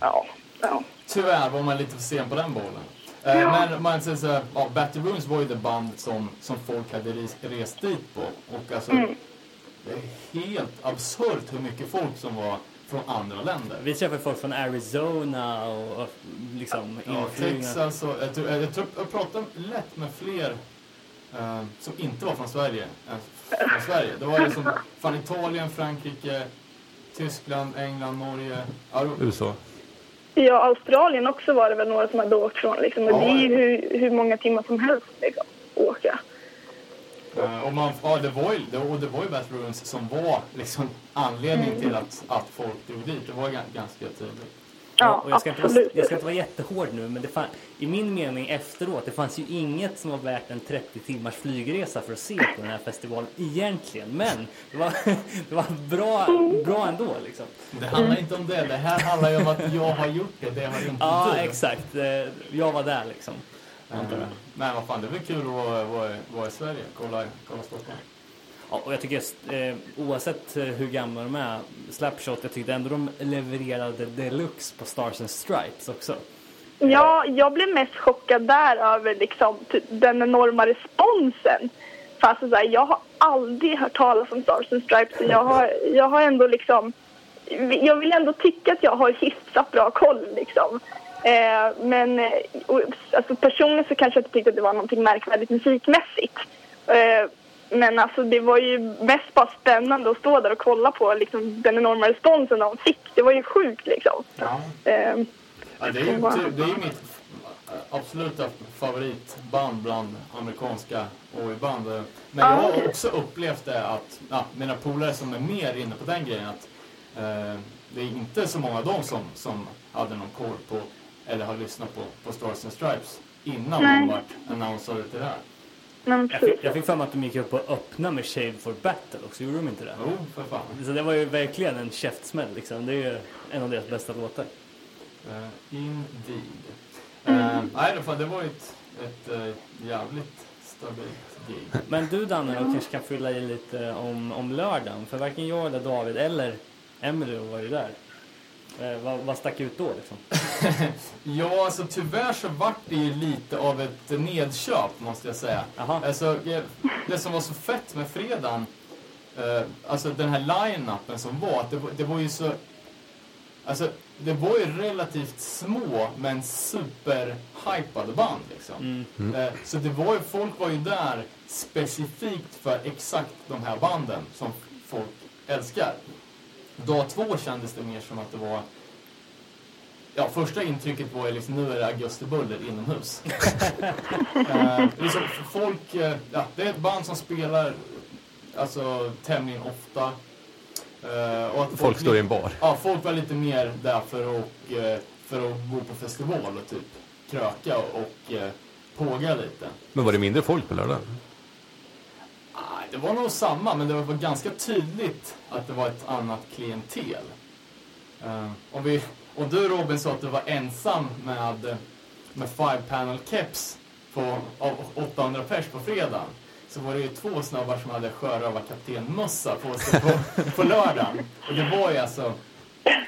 Ja, ja. Tyvärr var man lite för sen på den bollen. Eh, men man säger så här, ja, Battle Rooms var ju det band som, som folk hade res, rest dit på. Och alltså, det är helt absurt hur mycket folk som var från andra länder. Vi träffade folk från Arizona och, och liksom Ja. Texas och jag, tror, jag, tror, jag pratade lätt med fler eh, som inte var från Sverige från Sverige. Det var liksom från Italien, Frankrike, Tyskland, England, Norge. Ja, USA. Ja, Australien också var det väl några som hade åkt från. Liksom. Och det är ju hur, hur många timmar som helst liksom, åka. Eh, och, man, ja, det var ju, det, och det var ju Bath Ruins som var liksom anledningen till att, att folk drog dit. Det var gan- ganska tydligt. Ja, och jag, ska inte vara, jag ska inte vara jättehård nu, men det fan, i min mening efteråt, det fanns ju inget som var värt en 30 timmars flygresa för att se på den här festivalen egentligen. Men det var, det var bra, bra ändå liksom. Det handlar inte om det. Det här handlar ju om att jag har gjort det. Det har inte Ja, du. exakt. Eh, Jag var där liksom. Eh, Men vad fan, det är väl kul att vara, vara, vara i Sverige. Kolla, kolla Stockholm. Ja, och jag tycker eh, oavsett eh, hur gamla de är, Slapshot, jag tyckte ändå de levererade deluxe på Stars and Stripes också. Ja, jag blev mest chockad där över liksom, typ, den enorma responsen. För alltså, så här, jag har aldrig hört talas om Stars and Stripes. och Jag har, jag har ändå liksom... Jag vill ändå tycka att jag har hyfsat bra koll. Liksom. Eh, men eh, och, alltså, personligen så kanske jag inte tyckte att det var någonting märkvärdigt musikmässigt. Eh, men alltså, det var ju mest bara spännande att stå där och kolla på liksom, den enorma responsen de fick. Det var ju sjukt liksom. Ja. Eh, Ja, det är ju typ, det är ju mitt absoluta favoritband bland amerikanska oj-band. Men jag Ja, har också upplevt det att, ja, mina polare som är mer inne på den grejen, att eh, det är inte så många av dem som, som hade någon koll på, eller har lyssnat på, på Stars and Stripes innan Nej. de vart annonsade till det här. Men Jag fick, jag fick för mig att de gick upp och öppnade med Shave for Battle också, gjorde de inte det? Jo, för fan. Så det var ju verkligen en käftsmäll liksom. Det är ju en av deras bästa låtar. Uh, indeed. Uh, nej, det, fan, det var ju ett, ett eh, jävligt stabilt gig. Men du Danne då kanske kan fylla i lite om, om lördagen. För varken jag eller David eller Emily var ju där. Eh, vad, vad stack ut då liksom? Ja, alltså tyvärr så vart det ju lite av ett nedköp måste jag säga. Alltså, det som var så fett med fredagen, eh, alltså den här line-upen som var, det, var- det var ju så... Alltså, det var ju relativt små men super-hypade band liksom. Eh, så det var ju, folk var ju där specifikt för exakt de här banden som folk älskar. Dag två kändes det mer som att det var Ja, första intrycket var ju liksom, nu är det augustibuller inomhus. eh, liksom, folk, eh, ja, det är ett band som spelar alltså tämligen ofta. Eh, och att Folk står i en bar. Ja, folk var lite mer där för att, eh, för att gå på festival och typ kröka och eh, påga lite. Men var det mindre folk på lördag? Det var nog samma, men det var ganska tydligt att det var ett annat klientel. Uh, och, vi, och du Robin sa att du var ensam med, med five panel keps på, av 800 pers på fredagen. Så var det ju två snubbar som hade sjörövarkaptenmössa på sig på, på lördagen. Och det var ju alltså,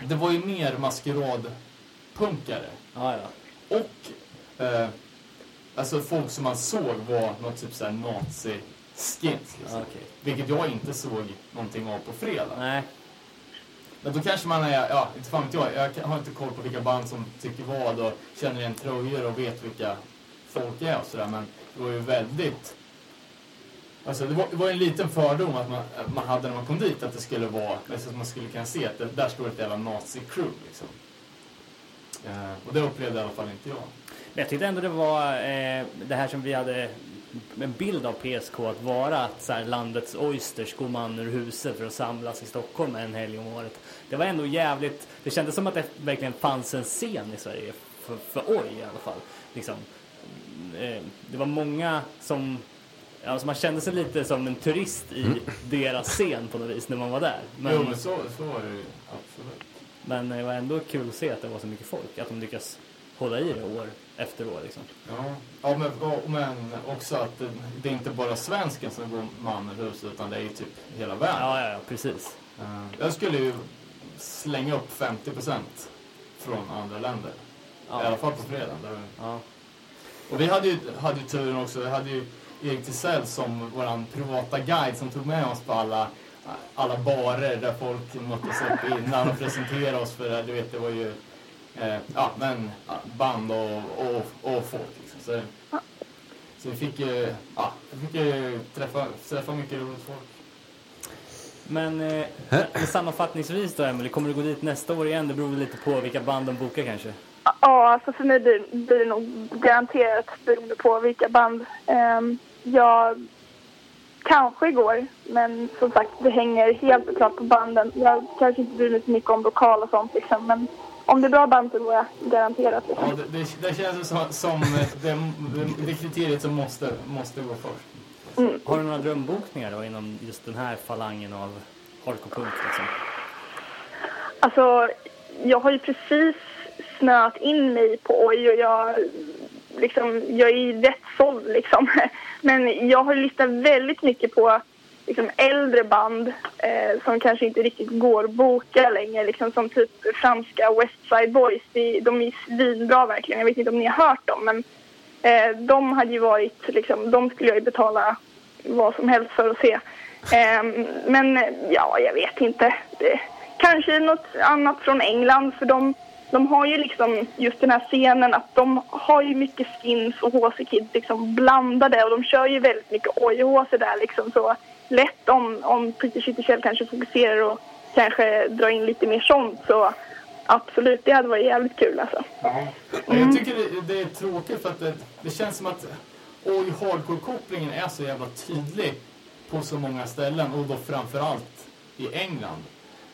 det var ju mer maskeradpunkare. Ja, ja. Och eh, alltså folk som man såg var något typ såhär nazi-skins. Liksom. okej. Vilket jag inte såg någonting av på fredag. Nej, Men då kanske man är, ja, inte fan vet jag. Jag har inte koll på vilka band som tycker vad och känner igen tröjor och vet vilka folk är och sådär. Men det var ju väldigt... Alltså det var, det var en liten fördom att man, att man hade när man kom dit att det skulle vara, alltså att man skulle kunna se att det, där står ett jävla nazi-crew liksom. Eh, och det upplevde i alla fall inte jag. Men jag tyckte ändå det var eh, det här som vi hade en bild av PSK att vara att så här, landets oysters går man ur huset för att samlas i Stockholm en helg om året. Det var ändå jävligt, det kändes som att det verkligen fanns en scen i Sverige för, för oj i alla fall. Liksom. Eh, det var många som Alltså man kände sig lite som en turist i deras scen på något vis när man var där. Men, Jo, men så, så var det ju absolut. men det var ändå kul att se att det var så mycket folk. Att de lyckas hålla i det år efter år liksom. Ja, ja men, men också att det, det är inte bara svensken som går man ur huset utan det är ju typ hela världen. Ja, ja, ja precis. Eh, Jag skulle ju slänga upp 50% från andra länder. Ja. I alla fall på fredagen. Där. Ja. Och vi hade ju, hade ju turen också, vi hade ju Erik Tisell som vår privata guide som tog med oss på alla, alla barer där folk möttes upp innan och presenterade oss för det. Du vet, det var ju eh, ja, men, band och, och, och folk. Liksom. Så, så vi fick ju, ja, vi fick ju träffa, träffa mycket roligt folk. Men eh, sammanfattningsvis då Emily, kommer du gå dit nästa år igen? Det beror väl lite på vilka band de bokar kanske. Ja, alltså för mig blir, blir det nog garanterat beroende på vilka band. Um, jag kanske går, men som sagt det hänger helt klart på banden. Jag kanske inte bryr mig så mycket om lokal och sånt liksom, men om det är bra band så går jag garanterat. Liksom. Ja, det, det, det känns ju som, som det, det, kriteriet som måste, måste gå först. Har du några drömbokningar då inom just den här falangen av hardcore punk liksom? Alltså, jag har ju precis snöat in mig på Oj och jag liksom, jag är ju rätt såld liksom. Men jag har lyssnat väldigt mycket på liksom, äldre band eh, som kanske inte riktigt går att boka längre. Liksom, som typ franska West Side Boys. De, de är svinbra verkligen. Jag vet inte om ni har hört dem men eh, de hade ju varit, liksom, de skulle jag ju betala vad som helst för att se. Eh, men ja, jag vet inte. Det, kanske något annat från England för de, de har ju liksom just den här scenen att de har ju mycket skins och HC Kids liksom blandade och de kör ju väldigt mycket oj-HC där liksom så lätt om, om Peter Kittelkjell kanske fokuserar och kanske drar in lite mer sånt så absolut, det hade varit jävligt kul alltså. Ja. Jag tycker det, det är tråkigt för att det, det känns som att oj hardcore-kopplingen är så jävla tydlig på så många ställen och då framförallt i England.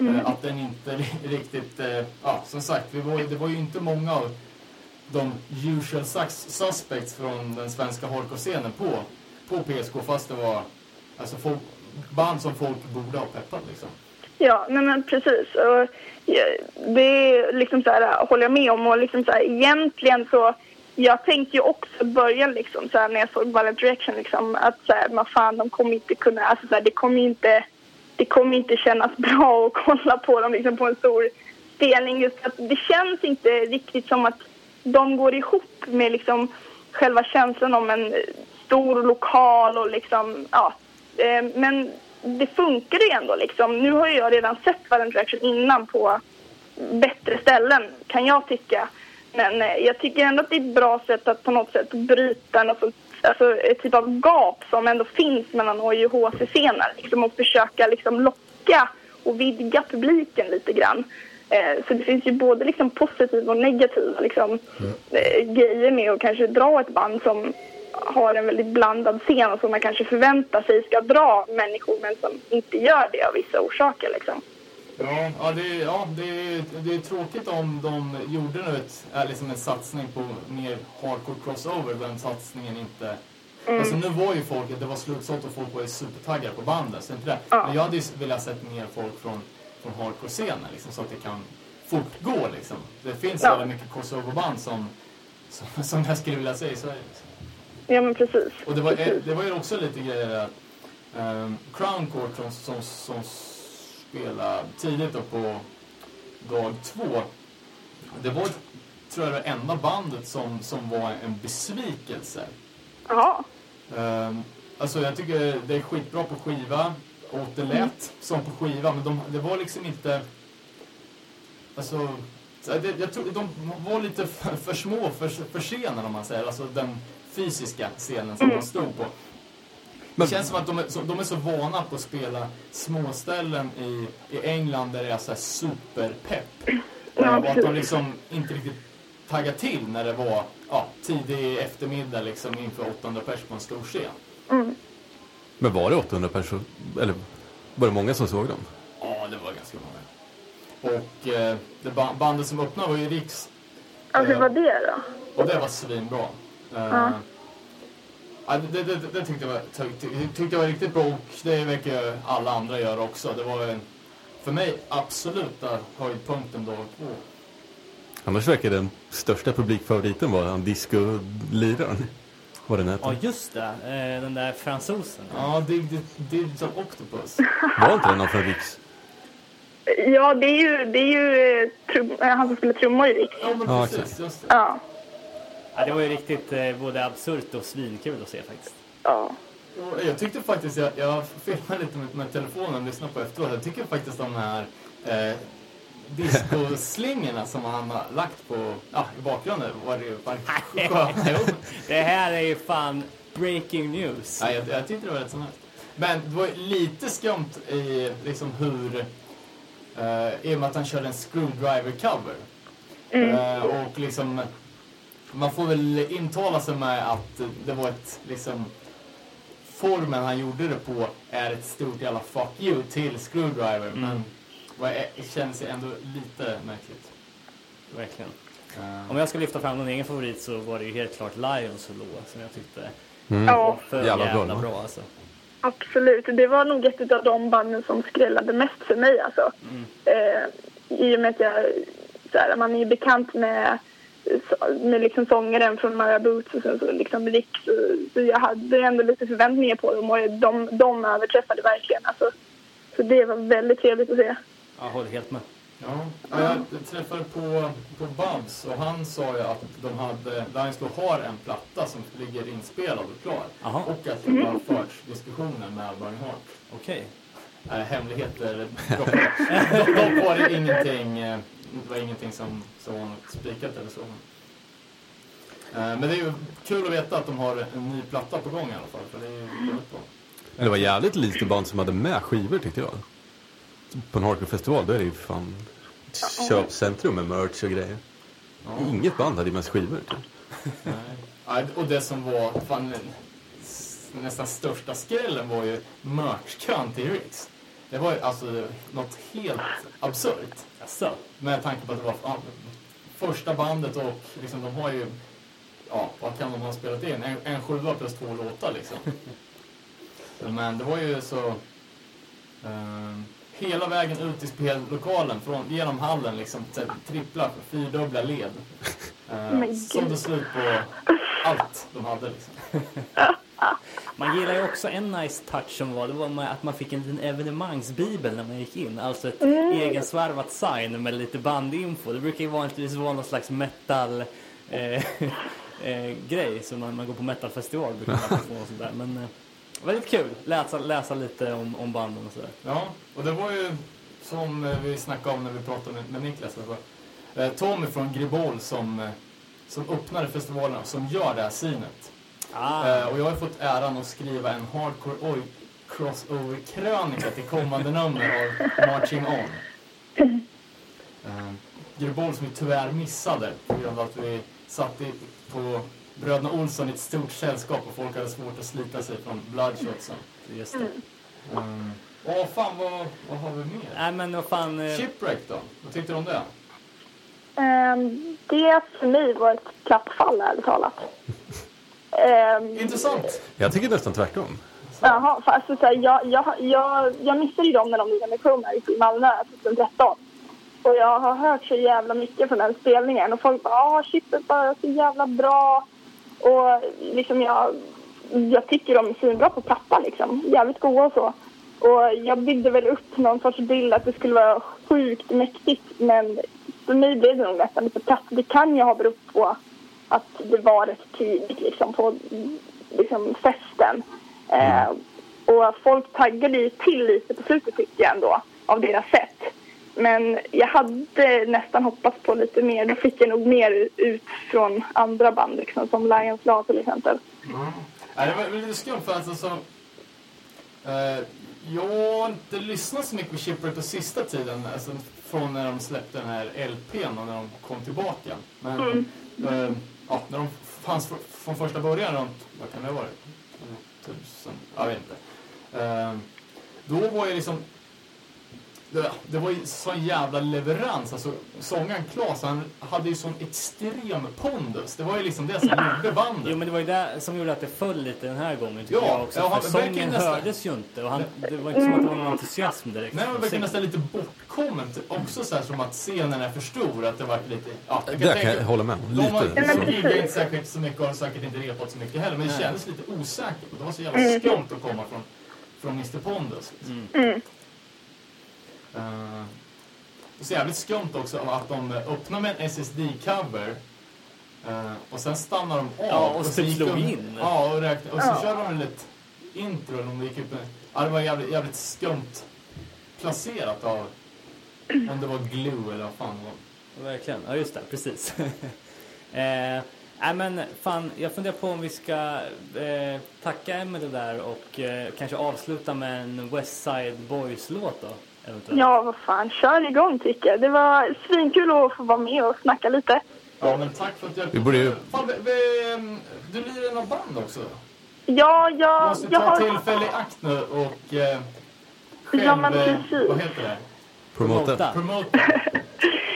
Eh, Att den inte ri- riktigt, eh, ja som sagt, vi var, det var ju inte många av de usual sus- suspects från den svenska hardcore-scenen på, på PSK fast det var alltså folk, band som folk borde ha peppat liksom. Ja, nej men precis. Och, det är liksom så här, håller jag med om. Och liksom så här, egentligen så, jag tänkte ju också i början liksom så här, när jag såg Violent Direction liksom att så här, man fan de kommer inte kunna, alltså så här, det kommer inte, det kommer inte kännas bra att kolla på dem liksom på en stor spelning. Just att det känns inte riktigt som att de går ihop med liksom själva känslan om en stor lokal och liksom, ja. Eh, Men det funkar ju ändå liksom. Nu har ju jag redan sett Violent Direction innan på bättre ställen kan jag tycka. Men eh, jag tycker ändå att det är ett bra sätt att på något sätt bryta något sånt, alltså ett typ av gap som ändå finns mellan OJ och HC-scener. Liksom, och försöka liksom locka och vidga publiken lite grann. Eh, så det finns ju både liksom positiva och negativa liksom, eh, grejer med att kanske dra ett band som har en väldigt blandad scen och som man kanske förväntar sig ska dra människor men som inte gör det av vissa orsaker. Liksom. Ja, ja, det, är- ja det, är, det är tråkigt om de gjorde nu ett, liksom en satsning på mer hardcore crossover, den satsningen inte... Alltså nu var ju folk, det var slutsålt och folk var ju supertaggade på bandet, så inte det. Ja. Men jag hade ju velat sett mer folk från, från hardcore-scenen, liksom, så att det kan fortgå liksom. Det finns Ja. väldigt mycket crossover-band som, som, som jag skulle vilja se i Sverige. Liksom. Ja men precis. Och det var, precis. det var ju också lite grejer att um, Crown Court som, som, som spelade tidigt då på dag två. Det var, tror jag, det enda bandet som, som var en besvikelse. Jaha. Um, alltså jag tycker det är skitbra på skiva och det lät som på skiva men de, det var liksom inte... Alltså, det, jag tror de var lite för, för små för, för scenen om man säger, alltså den fysiska scenen som de stod på. Men- Det känns som att de är, så, de är så vana på att spela småställen i, i England där det är så här superpepp. Eh, Ja, och att de liksom inte riktigt taggade till när det var ja, tidig eftermiddag liksom inför 800 pers på en stor scen. Men var det 800 personer? Eller var det många som såg dem? Ja, det var ganska många. Och eh, det ba- bandet som öppnade var ju Riks Ja, hur Ja. var det då? och det var svinbra. Eh, ja, det, det, det, det tyckte, jag var, tyckte, tyckte jag var riktigt bra och det verkar ju alla andra göra också. Det var en, för mig absoluta höjdpunkten dag två. Annars verkar den största publikfavoriten vara han disco-liraren. Vad den Ja just det, eh, den där fransosen. Ja, Dig- Dig- Digital Octopus. Var inte det någon från Riks? Ja, det är ju, det är ju eh, trum, han som spelar trummor i Riks. Ja, men Ja, precis. exakt. Just det. Ja. Ja, det var ju riktigt eh, både absurt och svinkul att se faktiskt. ja. Och Jag tyckte faktiskt, jag, jag filmade lite med, med telefonen och lyssnade på efteråt. Jag tycker faktiskt de här eh, discoslingorna som han har lagt på, ja, i bakgrunden var det ju var sköna. Det här är ju fan breaking news. Nej, jag, jag tyckte det var rätt så nice. Men det var ju lite skumt i liksom hur, eh, i och med att han körde en screwdriver-cover. Eh, och liksom, man får väl intala sig med att det var ett, liksom, formen han gjorde det på är ett stort jävla fuck you till screwdriver. Men vad är- det känns ändå lite märkligt. Verkligen. Eh, Om jag ska lyfta fram någon egen favorit så var det ju helt klart Lions och Loa som jag tyckte ja, var för Jävla jävla, bra, bra, alltså. absolut. Det var nog ett av de banden som skrällade mest för mig. Alltså. Eh, I och med att jag, så här, man är ju bekant med med liksom sångaren från Mara Boots och sen så liksom Rick. Så, så jag hade ändå lite förväntningar på dem och de, de överträffade verkligen. Alltså, så det var väldigt trevligt att se. Jag håller helt med. Ja, ja, jag träffade på, på Babs och han sa ju att de hade, Lions då har en platta som ligger inspelad och klar. Aha. Och att det har förts diskussioner med Burning Heart. Okej. äh, hemligheter. Dock, dock var det ingenting, eh, det var ingenting som, som var spikat eller så. Eh, Men det är ju kul att veta att de har en ny platta på gång i alla fall, för det är ju väldigt bra. Det var jävligt lite band som hade med skivor tyckte jag. På en hardcore-festival då är det ju fan köpcentrum med merch och grejer. Inget band hade ju med skivor. Typ. Nej. Ja, och det som var fan, nästan största skrällen var ju merchkön till Riks. Det var ju alltså något helt absurt. Jaså? Med tanke på att det var ja, första bandet och liksom, de har ju, ja, vad kan de ha spelat in? En, en sjua plus två låtar liksom. Men det var ju så, eh, hela vägen ut i spellokalen, från, genom hallen liksom, trippla, fyrdubbla led. Eh, som det slut på allt de hade liksom. Man gillar ju också en nice touch som var, det var med att man fick en liten evenemangsbibel när man gick in. Alltså ett egensvarvat sign med lite bandinfo. Det brukar ju vanligtvis vara någon slags metal eh, eh, grej. Så när man går på metalfestival brukar man få och sådär. Men eh, väldigt kul, läsa, läsa lite om, om banden och sådär. Ja, och det var ju som eh, vi snackade om när vi pratade med, med Niklas. Eh, Tommy från Gribol som, eh, som öppnade festivalen som gör det här synet. Ah, Eh, och jag har fått äran att skriva en hardcore oj, crossover-krönika till kommande nummer av Marching On. Eh, Gribol som vi tyvärr missade på grund av att vi satt i, på Bröderna Olsson i ett stort sällskap och folk hade svårt att slita sig från bloodshotsen. just det. Mm. Åh fan, vad, vad har vi mer? Nej men vad fan. Eh, Shipwreck då? Vad tyckte du om det? Ehm, det för mig var ett platt fall, ärligt talat. Ehm, Intressant! Jag tycker nästan tvärtom. Jaha, för alltså, så här, jag, jag, jag, jag missade ju dem när de med Chromite i Malmö 2013. Och jag har hört så jävla mycket från den spelningen och folk bara ah shit, det är så jävla bra. Och liksom jag, jag tycker de är svinbra på plattan liksom. Jävligt goa och så. Och jag byggde väl upp någon sorts bild att det skulle vara sjukt mäktigt men för mig blev det nog nästan lite platt. Det kan ju ha berott på att det var rätt tidigt liksom på liksom festen. Eh, och folk taggade ju till lite på slutet tyckte jag ändå av deras sätt. Men jag hade nästan hoppats på lite mer. Då fick jag nog mer ut från andra band liksom, som Lions Law till exempel. Nej, det var det var lite skumt för alltså så... Eh, jag har inte lyssnat så mycket på Shipwreck på sista tiden. Alltså från när de släppte den här LPn och när de kom tillbaka. Men eh, ja, när de fanns fr- från första början runt, vad kan det ha varit? Tusen, Jag vet inte. Eh, då var ju liksom... Det, det var ju sån jävla leverans. Alltså, sångaren Claes, han hade ju sån extrem pondus. Det var ju liksom det som gjorde bandet. Jo men det var ju det som gjorde att det föll lite den här gången tycker Ja, jag också. ja, han för sången nästan- hördes ju inte och han, det var inte som att det var någon entusiasm direkt. Nej, men verkar nästan lite bortkommen. Också så här som att scenen är för stor. Att det var lite... Ja, jag Där kan jag hålla med. Har Lite. de giggade inte särskilt så mycket och har säkert inte repat så mycket heller. Men det kändes lite osäkert. Det var så jävla skumt att komma från, från Mr Pondus. Mm. Uh, och så jävligt skumt också att de öppnar med en SSD-cover. eh, och sen stannar de av. Ja, och så typ slog de, in. Ja, och, räknade, och så Ja. körde de lite intro. Eller om det gick upp med, ja, det var jävligt, jävligt skumt placerat av... Om det var Glue eller vad fan det var. Verkligen, ja just det, precis. eh, nej men fan, jag funderar på om vi ska eh, tacka Emelie där och eh, kanske avsluta med en West Side Boys-låt då. Eventuellt. Ja, vad fan, kör igång tycker jag. Det var svinkul att få vara med och snacka lite. Ja, men tack för att jag... Vi borde ju- Fan, vi, vi, du lirar i något band också? Ja, Du jag, måste jag ta har... tillfälle i akt nu och eh, själv... Ja, men eh, precis. vad heter det? Promota. Promota.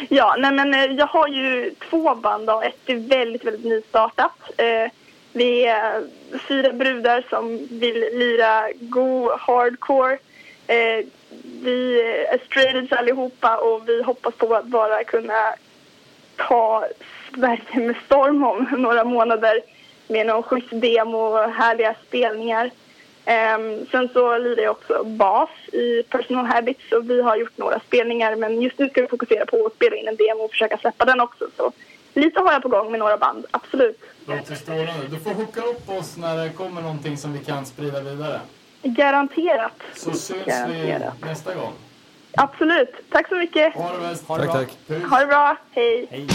Ja, nej men eh, jag har ju två band och ett är väldigt, väldigt nystartat. Eh, vi är fyra brudar som vill lira go hardcore. Eh, vi är straight allihopa och vi hoppas på att bara kunna ta Sverige med storm om några månader med någon schysst demo och härliga spelningar. Um, sen så lirar jag också bas i Personal Habits och vi har gjort några spelningar men just nu ska vi fokusera på att spela in en demo och försöka släppa den också. Så lite har jag på gång med några band, absolut. Låter strålande. Du får hooka upp oss när det kommer någonting som vi kan sprida vidare. Garanterat. Så syns vi Garanterat. nästa gång. Absolut. Tack så mycket. Ha det bäst. Ha det Tack, bra. tack. Ha det bra. Hej. Hej.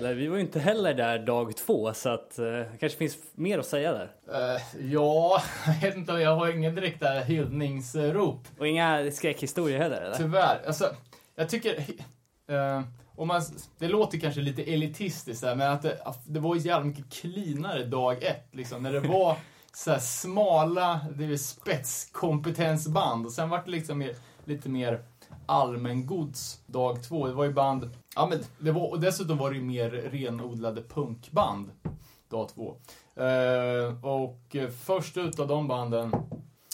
Att tillägga eller? Vi var ju inte heller där dag två så att eh, det kanske finns mer att säga där. Eh, ja, jag vet inte, jag har ingen direkta hyllningsrop. Och inga skräckhistorier heller eller? Tyvärr. Alltså, jag tycker... eh, om man, det låter kanske lite elitistiskt men att det, det var jävla mycket cleanare dag ett. Liksom, när det var så här smala det är spetskompetensband. Och sen var det liksom mer, lite mer allmängods dag två. Det var ju band... Ja, men det var, och dessutom var det ju mer renodlade punkband dag två. Eh, och eh, först ut av de banden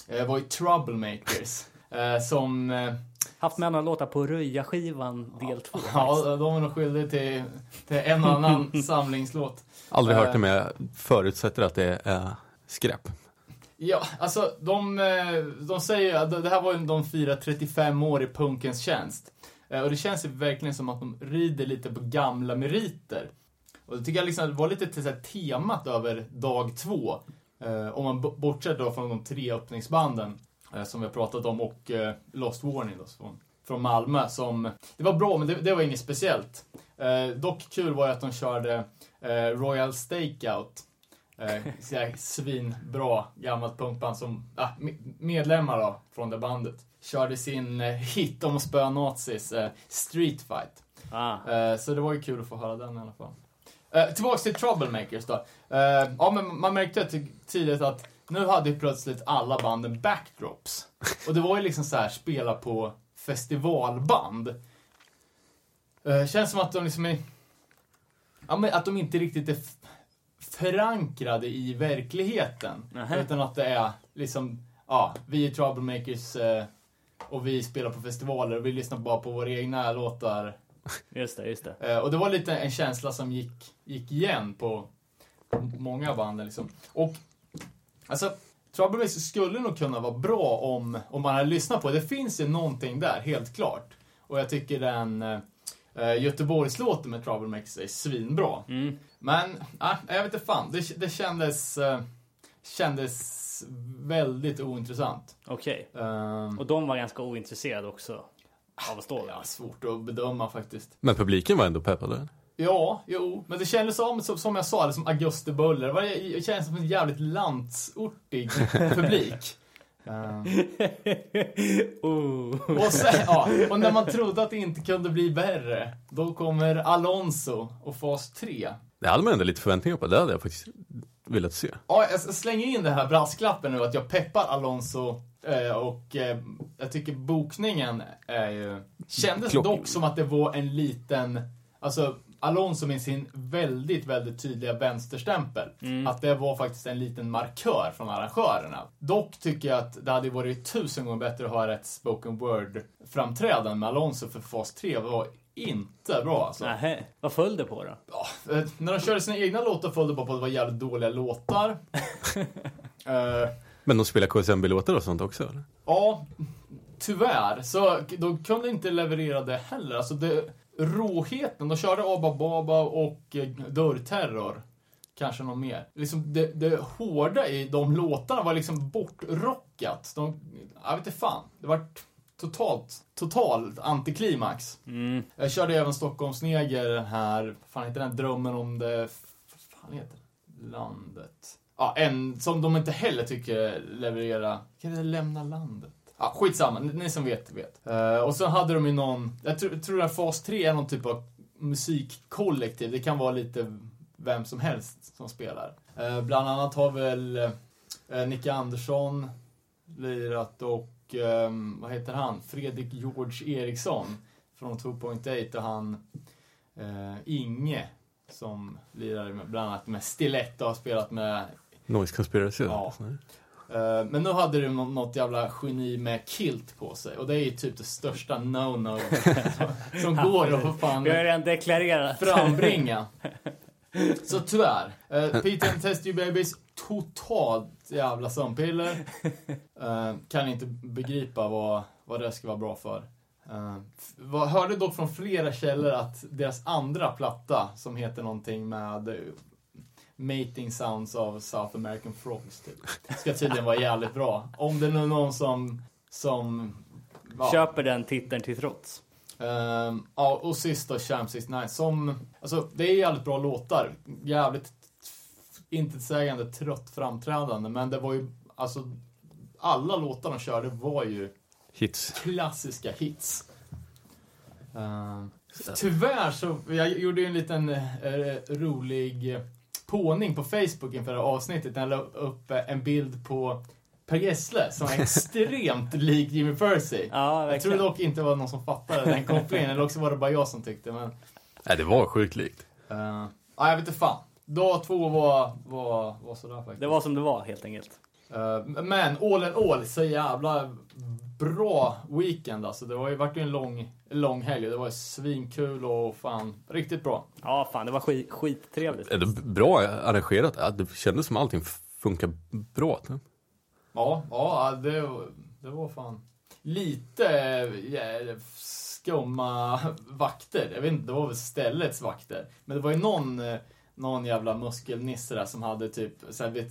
eh, var ju Troublemakers. Eh, som... Eh, Haft med några låtar på Röja-skivan del två. ja, de är nog skyldiga till, till en och annan samlingslåt. Aldrig Eh. hört det men jag förutsätter att det är skräp. Ja, alltså de, eh, de säger att det här var ju de firar 35 år i punkens tjänst. Eh, och det känns ju verkligen som att de rider lite på gamla meriter. Och det tycker jag liksom var lite till så här temat över dag två. Eh, om man bortser då från de tre öppningsbanden eh, som vi har pratat om och Lost Warning då, från, från Malmö. Som, det var bra, men det, det var inget speciellt. Dock kul var ju att de körde Royal Stakeout. Eh, svinbra gammalt punkband som ah, medlemmar då, från det bandet. Körde sin eh, hit om att spöa nazis, eh, Street Fight. Ah. Eh, så det var ju kul att få höra den i alla fall. Tillbaks till Troublemakers då. Ja, men man märkte tidigt att nu hade ju plötsligt alla banden backdrops. Och det var ju liksom så här spela på festivalband. Känns som att de liksom är... Ja, men att de inte riktigt är förankrade i verkligheten. Nähä. Utan att det är liksom, ja, vi är Troublemakers eh, och vi spelar på festivaler och vi lyssnar bara på våra egna låtar. Just det, just det. Eh, och det var lite en känsla som gick, gick igen på, många band liksom. Och alltså, Troublemakers skulle nog kunna vara bra om, om man hade lyssnat på det. Det finns ju någonting där, helt klart. Och jag tycker den eh, Göteborgslåten med Troublemakers är svinbra. Mm. Men, ah, jag vet inte fan. Det, det kändes, eh, kändes väldigt ointressant. Okej. Ehm, Och de var ganska ointresserade också av att stå där. ja, svårt att bedöma faktiskt. Men publiken var ändå peppade. Ja, jo, men det kändes som, som, jag sa, det som augustibuller. Det, var, det kändes som en jävligt landsortig publik. Oh. och, sen, ja, och när man trodde att det inte kunde bli värre, då kommer Alonso och fas 3. Det hade man ändå lite förväntningar på. Det hade jag faktiskt velat se. Ja, jag slänger in den här brasklappen nu att jag peppar Alonso eh, och eh, jag tycker bokningen är ju... Kändes Klock- dock som att det var en liten... Alltså, Alonso med sin väldigt, väldigt tydliga vänsterstämpel. Att det var faktiskt en liten markör från arrangörerna. Dock tycker jag att det hade varit tusen gånger bättre att höra ett spoken word-framträdande med Alonso för fas 3 var inte bra alltså. Nähä, vad föll det på då? Ja, eh, när de körde sina egna låtar föll det bara på att det var jävligt dåliga låtar. Eh, Men de spelar KSMB-låtar och sånt också eller? Ja, tyvärr. Så de kunde inte leverera det heller. Alltså det, råheten, de körde Abba Baba och eh, Dörrterror. Kanske någon mer. Liksom det, det hårda i de låtarna var liksom bortrockat. De, jag vet inte fan. Det var totalt, totalt antiklimax. Mm. Jag körde även Stockholmsneger, den här, vad fan heter den, Drömmen om det, vad fan heter det? Landet. Ja, en som de inte heller tycker leverera, kan det lämna landet? Ja, skitsamma, ni, ni som vet, vet. Eh, och så hade de ju någon, jag tror, tror att fas 3 är någon typ av musikkollektiv, det kan vara lite vem som helst som spelar. Eh, bland annat har väl eh, Nicke Andersson lirat och, eh, vad heter han, Fredrik George Eriksson från 2.8 och han eh, Inge som lirar med, bland annat med Stiletto och har spelat med Noise Conspiracy? Ja. Eh, Men nu hade du nå- något jävla geni med kilt på sig och det är ju typ det största no-no som, som går att fan Vi har redan deklarerat. frambringa. Så tyvärr. Uh, Peter and Test You Babies, totalt jävla sömnpiller. Eh, kan inte begripa vad, vad det ska vara bra för. Uh, vad, hörde dock från flera källor att deras andra platta, som heter någonting med eh, Mating Sounds of South American Frogs, typ, ska tydligen vara jävligt bra. Om det nu är någon som, som ja. Köper den titeln till trots. Ehm, ja, och sist då, Champ 69, som... Alltså, det är jävligt bra låtar. Jävligt intetsägande, trött framträdande, men det var ju... Alltså, alla låtar de körde var ju Hits. klassiska hits. Ehm, tyvärr så, jag gjorde ju en liten eh, rolig påning på Facebook inför det här avsnittet när jag la upp eh, en bild på Per Gessle som är extremt lik Jimmy Percy. Ja, Jag tror dock inte det var någon som fattade den kopplingen, eller också var det bara jag som tyckte. Men, Nej, det var sjukt likt. uh, ja, jag vet inte fan. Dag två var, var, var sådär faktiskt. Det var som det var helt enkelt. Eh, men all in all, så jävla bra weekend alltså. Det var ju, vart ju en lång, lång helg. Det var svinkul och fan, riktigt bra. Ja, fan det var skit, skittrevligt. Är det bra arrangerat? Det kändes som allting funkar bra. Ja, ja det, var- det var fan lite ja, skumma vakter. Jag vet inte, det var väl ställets vakter. Men det var ju någon, eh, någon jävla muskelnisse där som hade typ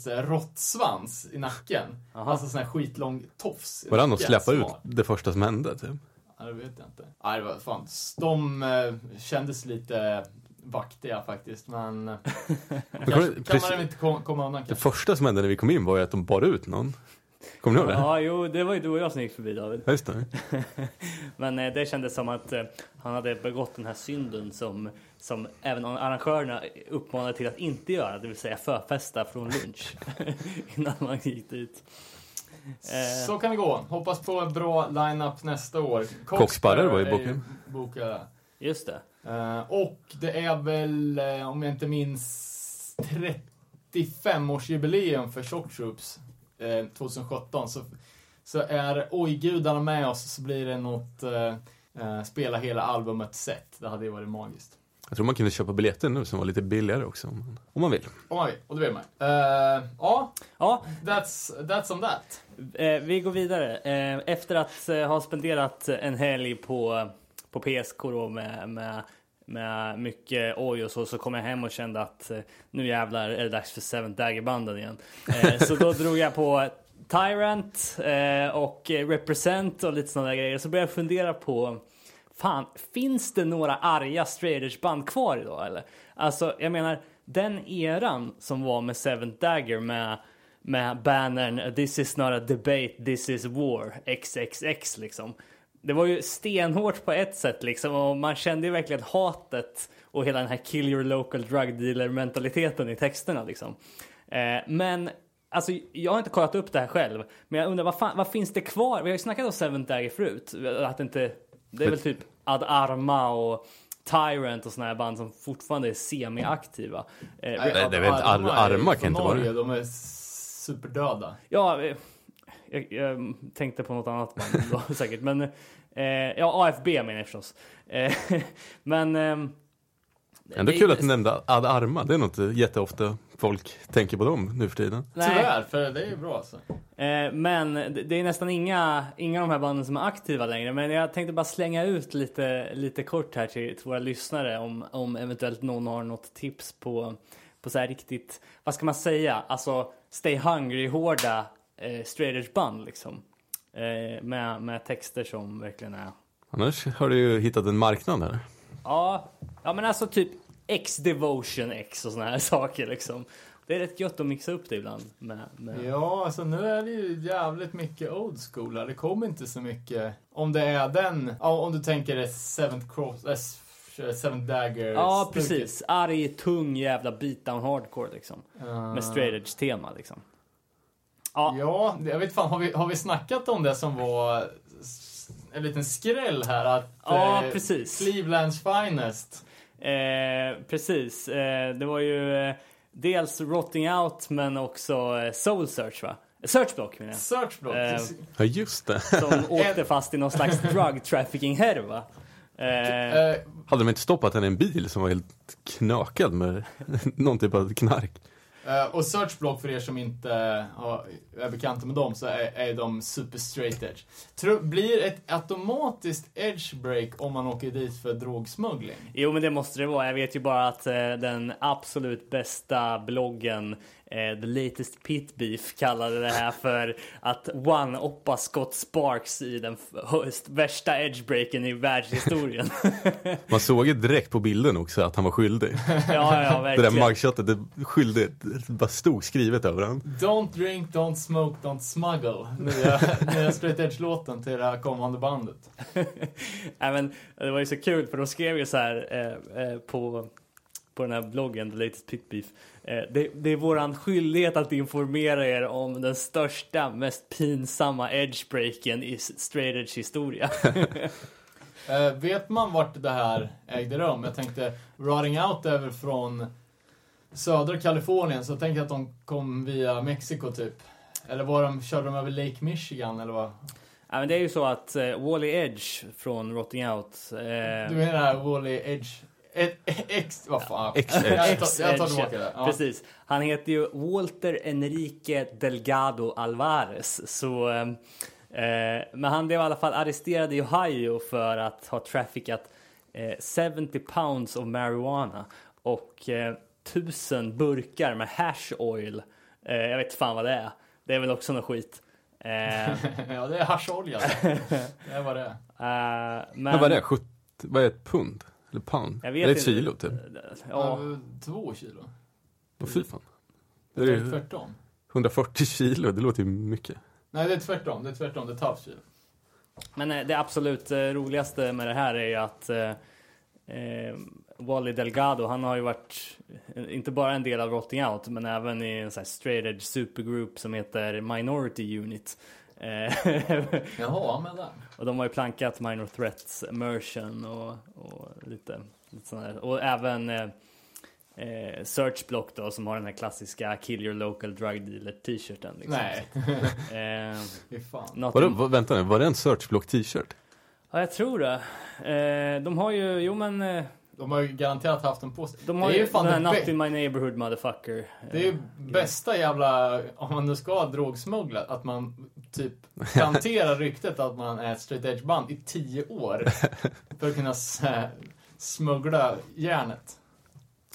råttsvans i nacken. Aha. Alltså sån här skitlång tofs. Var det han att släppa ut det första som hände? Typ? Ja, det vet jag inte. Nej, det var fan. De eh, kändes lite vaktiga faktiskt, men... eh, kanske, kan precis- man inte kom, komma undan Det kanske. första som hände när vi kom in var ju att de bar ut någon. Kommer ni ihåg det? Ja, jo, det var ju du och jag som gick förbi David. Just det. Men eh, det kändes som att eh, han hade begått den här synden som, som även arrangörerna uppmanade till att inte göra, det vill säga förfesta från lunch innan man gick dit. Eh, Så kan det gå. Hoppas på en bra line-up nästa år. Kocksparrer var ju är bokade. bokade. just det. Eh, och det är väl, eh, om jag inte minns, 35-årsjubileum för Shock Troops eh, 2017. Så, så är Oj gudarna med oss så blir det något eh, eh, spela hela albumet set. Det hade ju varit magiskt. Jag tror man kunde köpa biljetter nu som var lite billigare också. Om man, om man vill. Oj, och det vill man. Eh, ja, Ja, that's, that's on that. Eh, vi går vidare. Eh, efter att eh, ha spenderat en helg på, på PSK då med, med, med mycket oj och så, så kom jag hem och kände att nu jävlar är det dags för Seventh Dagger-banden igen. Så då drog jag på Tyrant och Represent och lite sådana där grejer. Så började jag fundera på Fan, finns det några arga straight band kvar idag eller? Alltså, jag menar, den eran som var med Seventh Dagger med med bannern This is not a debate, this is war, XXX liksom. Det var ju stenhårt på ett sätt liksom och man kände ju verkligen hatet och hela den här kill your local drug dealer mentaliteten i texterna liksom. Eh, men alltså jag har inte kollat upp det här själv, men jag undrar vad, fan, vad finns det kvar? Vi har ju snackat om Seventh Dagger förut, att det inte, det är väl typ Ad Arma och Tyrant och såna här band som fortfarande är semi-aktiva. Eh, det är väl ar- arma kan inte vara det. de är superdöda. Ja, eh, jag, jag tänkte på något annat band då, säkert. Men eh, ja, AFB menar jag förstås. Eh, men... ehm, Ändå det- kul att du nämnde Ad Arma. Det är nog inte jätteofta folk tänker på dem nu för tiden. nej. Tyvärr, för det är ju bra alltså. Eh, men det, det är nästan inga, inga av de här banden som är aktiva längre. Men jag tänkte bara slänga ut lite, lite kort här till, till våra lyssnare om, om eventuellt någon har något tips på, på så här riktigt, vad ska man säga, alltså Stay Hungry-hårda eh, straight edge band liksom. Eh, med, med texter som verkligen är Annars har du ju hittat en marknad här. Ja, ja men alltså typ X-Devotion X och såna här saker liksom. Det är rätt gött att mixa upp det ibland. Med, med... Ja, alltså nu är det ju jävligt mycket old school här. Det kommer inte så mycket. Om det är den, om du tänker det Seventh Cross, äh, Seventh Dagger. Ja, precis. Arg, tung jävla beatdown hardcore liksom. Uh, Med straight edge tema liksom. Ja, Ja, jag vet fan, har vi, har vi snackat om det som var en liten skräll här? Att Ja, eh, precis. Clevelands finest. Eh, precis. Eh, det var ju eh, dels Rotting Out men också eh, Soul Search va? Searchblock menar jag. Searchblock. Eh, Ja, just det. Som åkte fast i någon slags drug trafficking härva. Hade de inte stoppat henne i en bil som var helt knökad med någon typ av knark? Eh, och Searchblock för er som inte är bekanta med dem så är, är de super straight edge. Tror, blir ett automatiskt edge break om man åker dit för drogsmuggling? Jo men det måste det vara. Jag vet ju bara att eh, den absolut bästa bloggen eh, The Latest Pit Beef kallade det här för att one-oppa Scott Sparks i den värsta edgebreaken i världshistorien. Man såg ju direkt på bilden också att han var skyldig. ja, ja, Det där verkligen. mugshotet, det skyldig, det bara stod skrivet över han. Don't drink, don't smoke, don't smuggle. Nya, nya straight edge-låten till det här kommande bandet. Nej, men det var ju så kul för de skrev ju så här eh, eh, på, på den här bloggen, The Latest Pit Beef. Eh, det, det är våran skyldighet att informera er om den största, mest pinsamma edgebreaken i straight edge historia. Eh, vet man vart det här ägde rum? Jag tänkte, Rotting Out är väl från södra Kalifornien, så jag tänkte att de kom via Mexiko typ. Eller var de, körde de över Lake Michigan eller vad? ja, men det är ju så att eh, Wally Edge från Rotting Out eh, Du menar det här Wally Edge? Ett, X, vad fan? X-Edge. Jag tar, jag tar tillbaka det. Ja. Precis. Han heter ju Walter Enrique Delgado Alvarez. Så, eh, eh, men han blev i alla fall arresterad i Ohio för att ha traffickat eh, 70 pounds of marijuana och eh, 1000 burkar med hash oil. Eh, jag vet fan vad det är. Det är väl också något skit. Eh, ja, det är hascholja. det är vad det är. eh, men, Men vad är det? 70, vad är ett pund? Eller pound? Jag vet det ett inte. kilo typ? Ja. Två kilo. Åh fy fan. Det Det är ju tvärtom. 140 kilo, det låter ju mycket. Nej, det är tvärtom. Det är tvärtom. Det är 12 kilo. Men eh, det absolut eh, roligaste med det här är ju att eh, eh, Wally Delgado, han har ju varit eh, inte bara en del av Rotting Out, men även i en sån här straight edge supergroup som heter Minority Unit. Eh, Jaha, men där. och de har ju plankat Minor Threats immersion och, och lite, lite sån här. Och även eh, eh, Searchblock då som har den här klassiska Kill your local drug dealer t-shirten. Liksom. Nej, Eh, fy fan. Vadå, vad, vänta nu, var det en Searchblock t-shirt? Ja, jag tror det. Eh, de har ju, jo men, eh, De har ju garanterat haft den på sig. de har det är ju ju fan den här det, Not in my neighborhood motherfucker. det är ju Eh, bästa jävla, om man nu ska drogsmuggla, att man typ planterar ryktet att man är ett straight edge band i tio år. För att kunna smuggla järnet.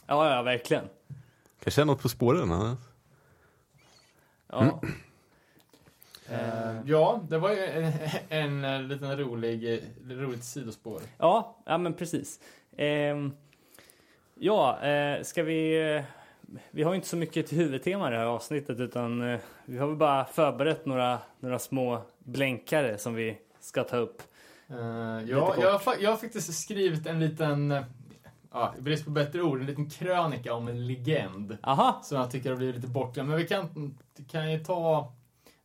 Ja, ja, verkligen. Kanske är något på spåren? Ja. Ja. Eh, Ja, det var ju en, en, en liten rolig, roligt sidospår. Ja, ja men precis. Ehm, ja, eh, ska vi... Eh, vi har ju inte så mycket till huvudtema i det här avsnittet utan eh, vi har väl bara förberett några, några små blänkare som vi ska ta upp. Uh, ja, jag, har jag har faktiskt skrivit en liten, eh, ja, i brist på bättre ord, en liten krönika om en legend. Aha, Som jag tycker har blivit lite bortglömd. Men vi kan, kan ju ta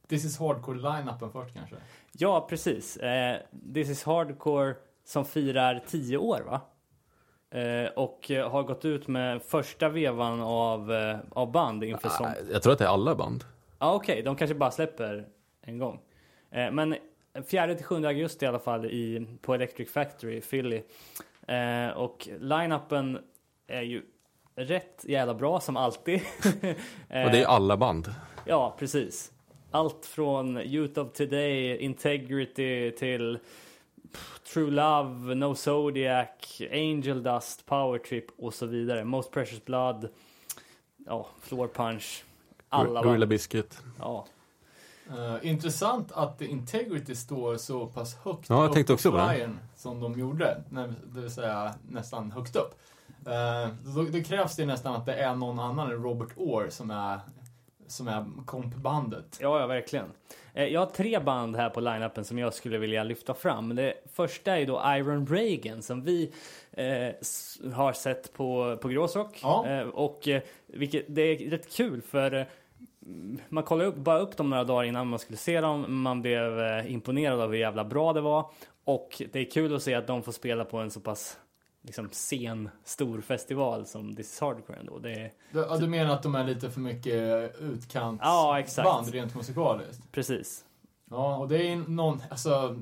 This is Hardcore-line-upen först kanske. ja precis. Eh, This is Hardcore som firar 10 år va? Eh, och eh, har gått ut med första vevan av, eh, av band inför som... Nej, Jag tror att det är alla band. Ja okej, de kanske bara släpper en gång. Men 4 till 7 augusti i alla fall i, på Electric Factory i Philly. Och line-upen är ju rätt jävla bra som alltid. Och det är alla band. Ja, precis. Allt från Youth of Today, Integrity till True Love, No Zodiac, Angel Dust, Power Trip och så vidare. Most Precious Blood, ja, Floor Punch. Alla Gorilla. Biscuit. Ja, Eh, intressant att Integrity står så pass högt Ja, jag upp tänkte också på flyern som de gjorde. när- Det vill säga nästan högt upp. Eh, då, då krävs det nästan att det är någon annan än Robert Orr som är, som är kompbandet. ja, ja verkligen. Eh, Jag har tre band här på line-upen som jag skulle vilja lyfta fram. Det första är då Iron Reagan som vi eh, har sett på, på Gråsrock. Ja. Eh, och eh, vilket, det är rätt kul för man kollade upp, bara upp dem några dagar innan man skulle se dem. Man blev imponerad av hur jävla bra det var. Och det är kul att se att de får spela på en så pass liksom, sen, stor festival som This is Hardcore ändå. Det är, Du, ja, du menar att de är lite för mycket utkantsband Ja, exakt. rent musikaliskt? precis. Ja, och det är någon, alltså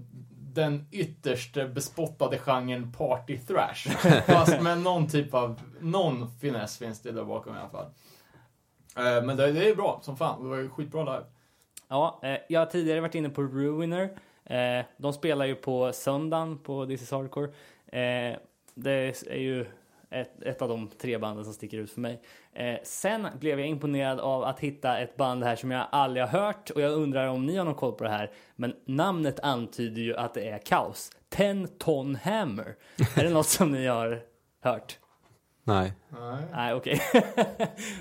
den ytterst bespottade genren party thrash. Fast med någon typ av, någon finess finns det där bakom i alla fall. Eh, Men det, det är bra som fan. Det var ju skitbra live. Ja, eh, jag har tidigare varit inne på Ruiner. Eh, de spelar ju på söndagen på This is Hardcore. Eh, det är ju ett, ett av de tre banden som sticker ut för mig. Eh, sen blev jag imponerad av att hitta ett band här som jag aldrig har hört och jag undrar om ni har någon koll på det här. Men namnet antyder ju att det är kaos. Ten Ton Hammer. är det något som ni har hört? Nej. Nej. Nej, okej.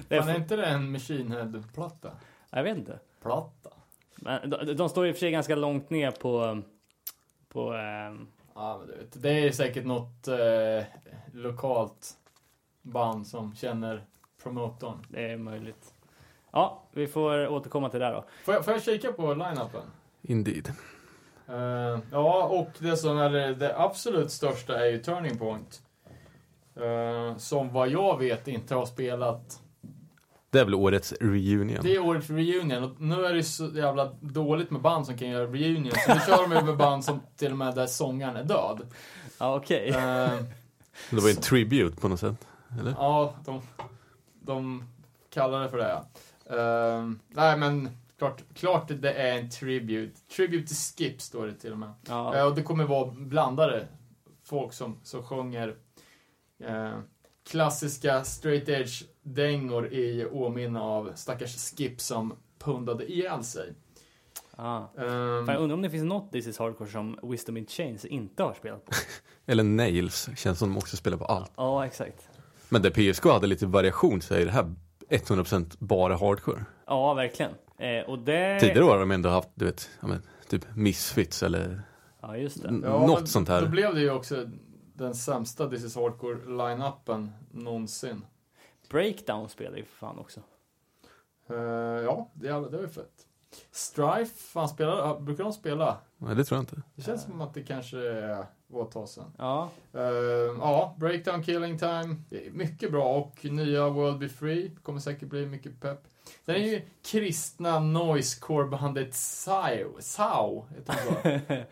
Det Fan, är är- inte det en Machine Head-platta? jag vet inte. Platta? Men de, de står i och för sig ganska långt ner på, på ehm, Ja, men du vet, det är säkert något eh, lokalt band som känner promotorn. Det är möjligt. Ja, vi får återkomma till det där då. Får jag, får jag kika på line-upen? Indeed. Eh, ja, och det som är det, det absolut största är ju Turning Point. Eh, som vad jag vet inte har spelat. Det är väl årets reunion. Det är årets reunion och nu är det så jävla dåligt med band som kan göra reunion. Så nu kör de ju med band som till och med där sångaren är död. Ja, okej. Eh, Det var ju en tribute på något sätt. Eller? ja, de, de kallar det för det ja. Eh, nej men klart, klart det är en tribute. Tribute to Skip står det till och med. Eh, Ja, och det kommer vara blandade folk som, som sjunger eh, klassiska straight edge dängor i åminne av stackars Skip som pundade ihjäl sig. Ehm, Fan, jag undrar om det finns något This is Hardcore som Wisdom in Chains inte har spelat på. Eller Nails, känns som de också spelar på allt. Ja, exakt. Men där PSK hade lite variation så är det här 100% bara hardcore. Ja, verkligen. Eh, och det... Tidigare har de ändå haft, du vet, ja, men, typ Misfits eller Ja, just det. n- ja, något men sånt Då här. blev det ju också den sämsta This is Hardcore line-upen någonsin. Breakdown spelar ju för fan också. Eh, ja, det, är- det var ju fett. Strife, fan spelar, brukar de spela? Nej, det tror jag inte. Det känns som att det kanske är- var ett tag sedan. Ja, Eh, ja, Breakdown Killing Time. Mycket bra och nya World Be Free kommer säkert bli mycket pepp. Den är ju kristna noisecore-bandet Sao. Sao heter?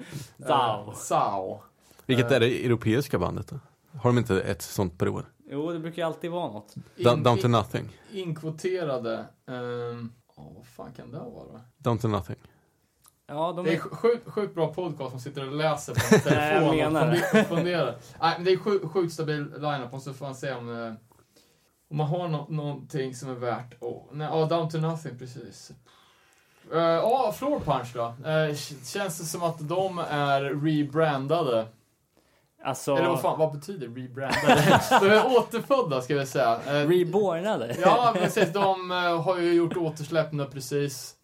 Zao. Eh, Sao. Vilket Eh. är det europeiska bandet då? Har de inte ett sånt per år? Jo, det brukar ju alltid vara något. Down, down to nothing. Inkvoterade. Um, oh, vad fan kan det vara? Down to nothing. Ja, de Det är är... sjukt, sjukt bra podcast som sitter och läser på en Nej, jag telefon menar och funderar. Nej, men det är sjukt, sjukt stabil line-up och så får man se om, eh, om man har nå- någonting som är värt oh, nej, ja, Down to Nothing, precis. Eh, Ja, Floor Punch då. K- känns det som att de är rebrandade? Alltså, Eller vad fan, vad betyder rebrandade? de är återfödda, ska vi säga. Eh, rebornade. Ja, precis. De eh, har ju gjort återsläpp nu precis.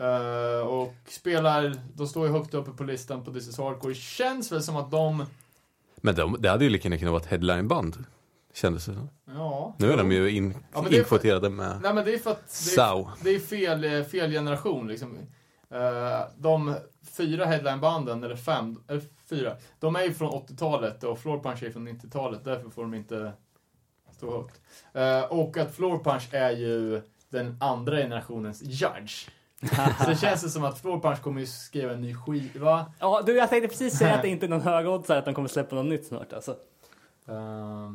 Eh, och spelar, de står ju högt uppe på listan på This is Hardcore. Det känns väl som att de, Men de, det hade ju lika gärna kunnat vara ett headlineband. Kändes det som. ja. Nu är de ju in, Ja, inkvoterade med Nej men det är för att det är, det är fel, fel generation liksom. Eh, de fyra headlinebanden, eller fem, eller fyra, de är ju från 80-talet och Floor Punch är från 90-talet, därför får de inte stå högt. Eh, och att Floor Punch är ju den andra generationens Judge. Så det känns ju som att Floor Punch kommer ju skriva en ny skiva. Ja, du, jag tänkte precis säga att det inte är någon högoddsare att de kommer släppa något nytt snart alltså. Eh,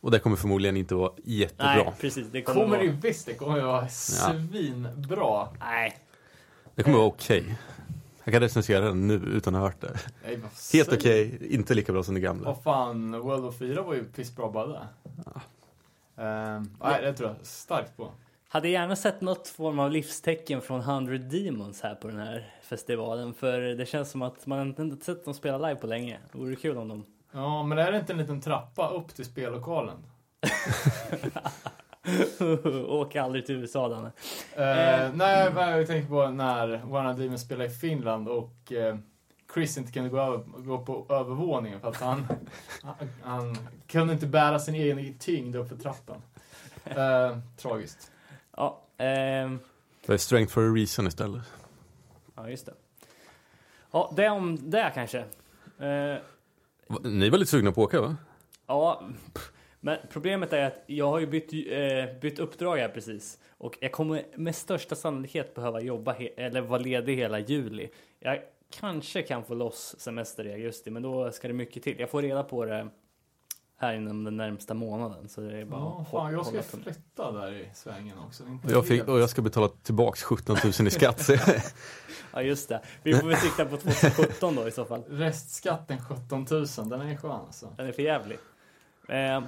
Och det kommer förmodligen inte vara jättebra. Nej, precis. Det kommer, kommer det vara... ju visst, det kommer ju vara svinbra. Nej. Det kommer vara okej. Jag kan recensera den nu utan att ha hört det. Nej, vad Helt okej, inte lika bra som det gamla. Vad fan, World of 4 var ju pissbra bara det. Ehm, nej, det tror jag starkt på. Hade gärna sett något form av livstecken från 100 Demons här på den här festivalen. För det känns som att man inte sett dem spela live på länge. Det vore kul om de... Ja, men är det inte en liten trappa upp till spellokalen? Åka aldrig till USA Danne. Eh, nej, men jag tänkte på när One of Demons spelade i Finland och eh, Chris inte kunde gå, över, gå på övervåningen för att han, han, han kunde inte bära sin egen tyngd upp för trappan. Eh, tragiskt. Ja, ehm, Det är strength for a reason istället. ja just det. Ja, det om det kanske. Ni var lite sugna på att åka va? Ja, men problemet är att jag har ju bytt, eh, bytt uppdrag här precis. Och jag kommer med största sannolikhet behöva jobba eller vara ledig hela juli. Jag kanske kan få loss semester i augusti, men då ska det mycket till. Jag får reda på det här inom den närmsta månaden. Så det är bara Ja, fan, jag ska flytta där i svängen också. Inte Och jag, fick, och jag ska betala tillbaks 17 000 i skatt. Ja, just det. Vi får väl sikta på 2017 då i så fall. Restskatten 17 000, den är skön alltså. Den är för jävlig. Eh,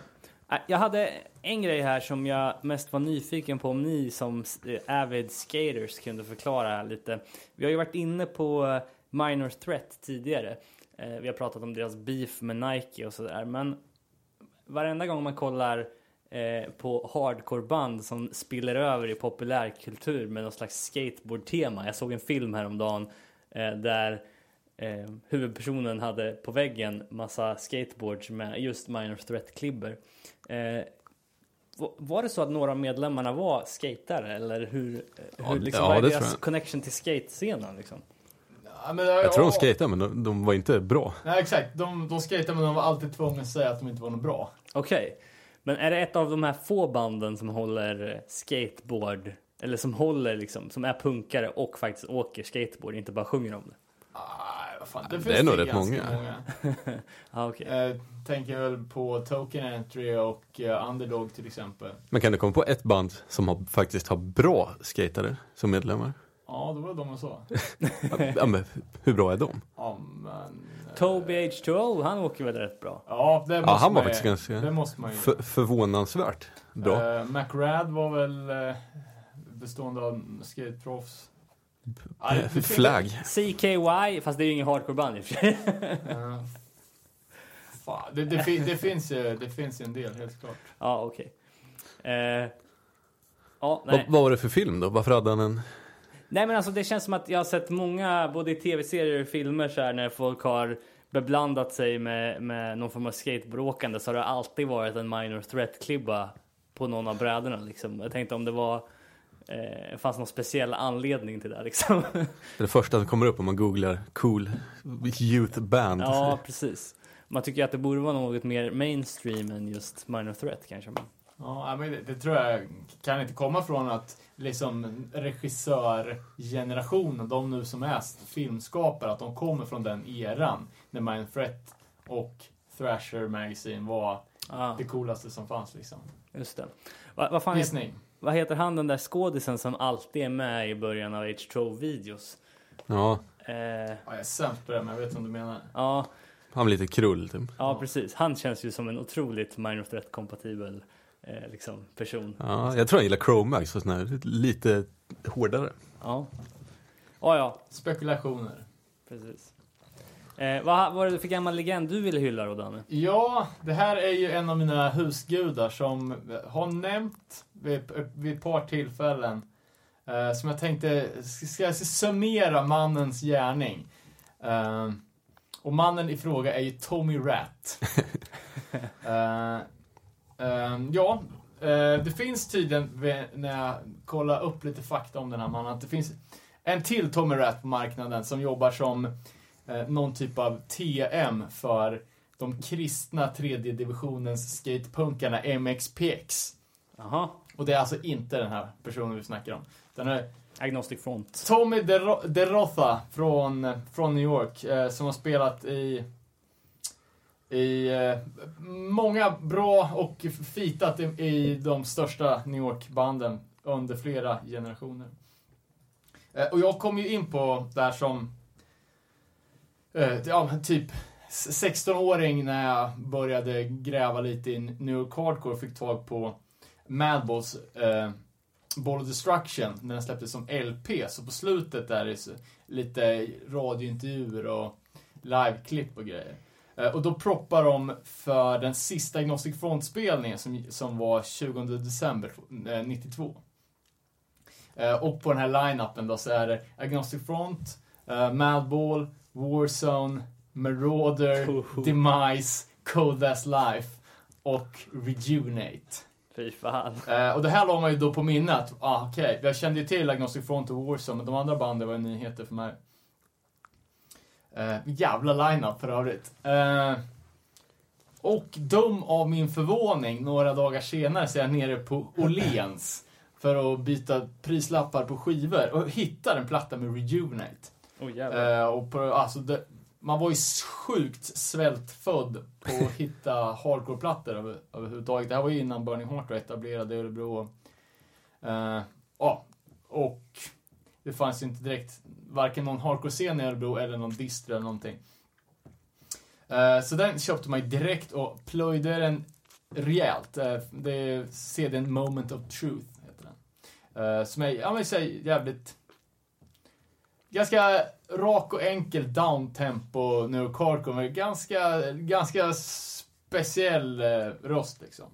Äh, jag hade en grej här som jag mest var nyfiken på om ni som eh, avid skaters kunde förklara lite. Vi har ju varit inne på eh, Minor Threat tidigare. Eh, vi har pratat om deras beef med Nike och sådär. Men varenda gång man kollar på hardcore-band som spiller över i populärkultur med någon slags skateboard-tema. Jag såg en film häromdagen där huvudpersonen hade på väggen massa skateboards med just Minor Threat-klibber. Eh, va- var det så att några av medlemmarna var skatare eller hur, eh, Ja, hur liksom, ja, vad är det deras jag. connection till skate-scenen liksom? Ja, men, jag tror de skejtade men de, de var inte bra. Nej, exakt. De, de skejtade men de var alltid tvungna att säga att de inte var något bra. Okej, men är det ett av de här få banden som håller skateboard eller som håller liksom, som är punkare och faktiskt åker skateboard, inte bara sjunger om det? Fan. Det, det finns är nog rätt ganska många. Ja, okej. Eh, tänker väl på Token Entry och eh, Underdog till exempel. Men kan du komma på ett band som har, faktiskt har bra skatare som medlemmar? Ja, det var de och så. ja, men hur bra är de? Ja, men... eh, Toby H2O, han åker väl rätt bra? Ja, det måste Ja, han var man ju- faktiskt ganska Det måste man ju. för, förvånansvärt bra. Eh, McRad var väl eh, bestående av skateproffs. Ja, Flagg. CKY, fast det är ju ingen hardcore-band i och för sig. Fan, det, det, fin- det, finns ju, det finns ju en del, helt klart. Ja, okej. Eh, ja, Vad, nej. vad var det för film då? Varför hade han en... nej, men alltså det känns som att jag har sett många, både i tv-serier och filmer så här, när folk har beblandat sig med, med någon form av skateboardåkande så har det alltid varit en minor threat-klibba på någon av brädorna liksom. Jag tänkte om det var eh, fanns någon speciell anledning till det liksom. Det är det första som kommer upp om man googlar cool youth band. ja, precis. Man tycker att det borde vara något mer mainstream än just minor threat kanske. Men... Ja, men det, det tror jag kan inte komma från att liksom regissörgenerationen, de nu som är filmskapare, att de kommer från den eran när Mind Threat och Thrasher Magazine var Ja, det coolaste som fanns liksom. just det. Va, vad fan Gissning. Vad heter han den där skådisen som alltid är med i början av H2-videos? Ja, Eh, Ja, jag är sämst på det, men jag vet vad du menar. ja, han var lite krull typ. ja, precis. Han känns ju som en otroligt minor threat-kompatibel eh, liksom, person. Ja, jag tror han gillar Chromax och sån här, lite hårdare. Ja. Ja, ja, Spekulationer. precis. Eh, vad var det för gammal legend du ville hylla då, Danne? Ja, det här är ju en av mina husgudar som har nämnt vid, vid ett par tillfällen. Eh, som jag tänkte, ska jag summera mannens gärning? Eh, och mannen i fråga är ju Tommy Rat. Eh, eh, ja, eh, det finns tydligen, när jag kollar upp lite fakta om den här mannen, att det finns en till Tommy Rat på marknaden som jobbar som eh, någon typ av TM för de kristna tredje divisionens skatepunkarna MXPX. Jaha. Och det är alltså inte den här personen vi snackar om. Den är Agnostic Front. Tommy DeRo- DeRotha från, från New York eh, som har spelat i i eh, många bra och fitat i, i de största New York-banden under flera generationer. Eh, och jag kom ju in på där som eh, Eh, ja, typ 16-åring när jag började gräva lite i New York Hardcore och fick tag på Madballs eh, Ball of Destruction när den släpptes som LP. Så på slutet där är det lite radiointervjuer och liveklipp och grejer. Eh, Och då proppar de för den sista Agnostic Front-spelningen som, som var 20 december eh, 92. Eh, Och på den här line-upen då så är det Agnostic Front, eh, Madball, Warzone, Marauder, Hoho. Demise, Cold As Life och Rejuvenate. Fy fan. Eh, och det här la man ju då på minnet. Ah, Okej, jag kände ju till Agnostic Front och Warzone, men de andra banden var ju nyheter för mig. Eh, jävla line-up för övrigt. Eh, och dum av min förvåning, några dagar senare så är jag nere på Åhléns för att byta prislappar på skivor och hittar en platta med Rejuvenate. Oh. Eh, och på, alltså det, man var ju sjukt svältfödd på att hitta hardcore-plattor över, överhuvudtaget. Det här var ju innan Burning Heart var etablerad i Örebro. Eh, ja, och det fanns ju inte direkt varken någon hardcore-scen i Örebro eller någon distro eller någonting. Eh, så den köpte man ju direkt och plöjde den rejält. Eh, det är CDn Moment of Truth, heter den. Eh, som är, ja men säg jävligt ganska rak och enkel downtempo New York med ganska, ganska speciell eh, röst liksom.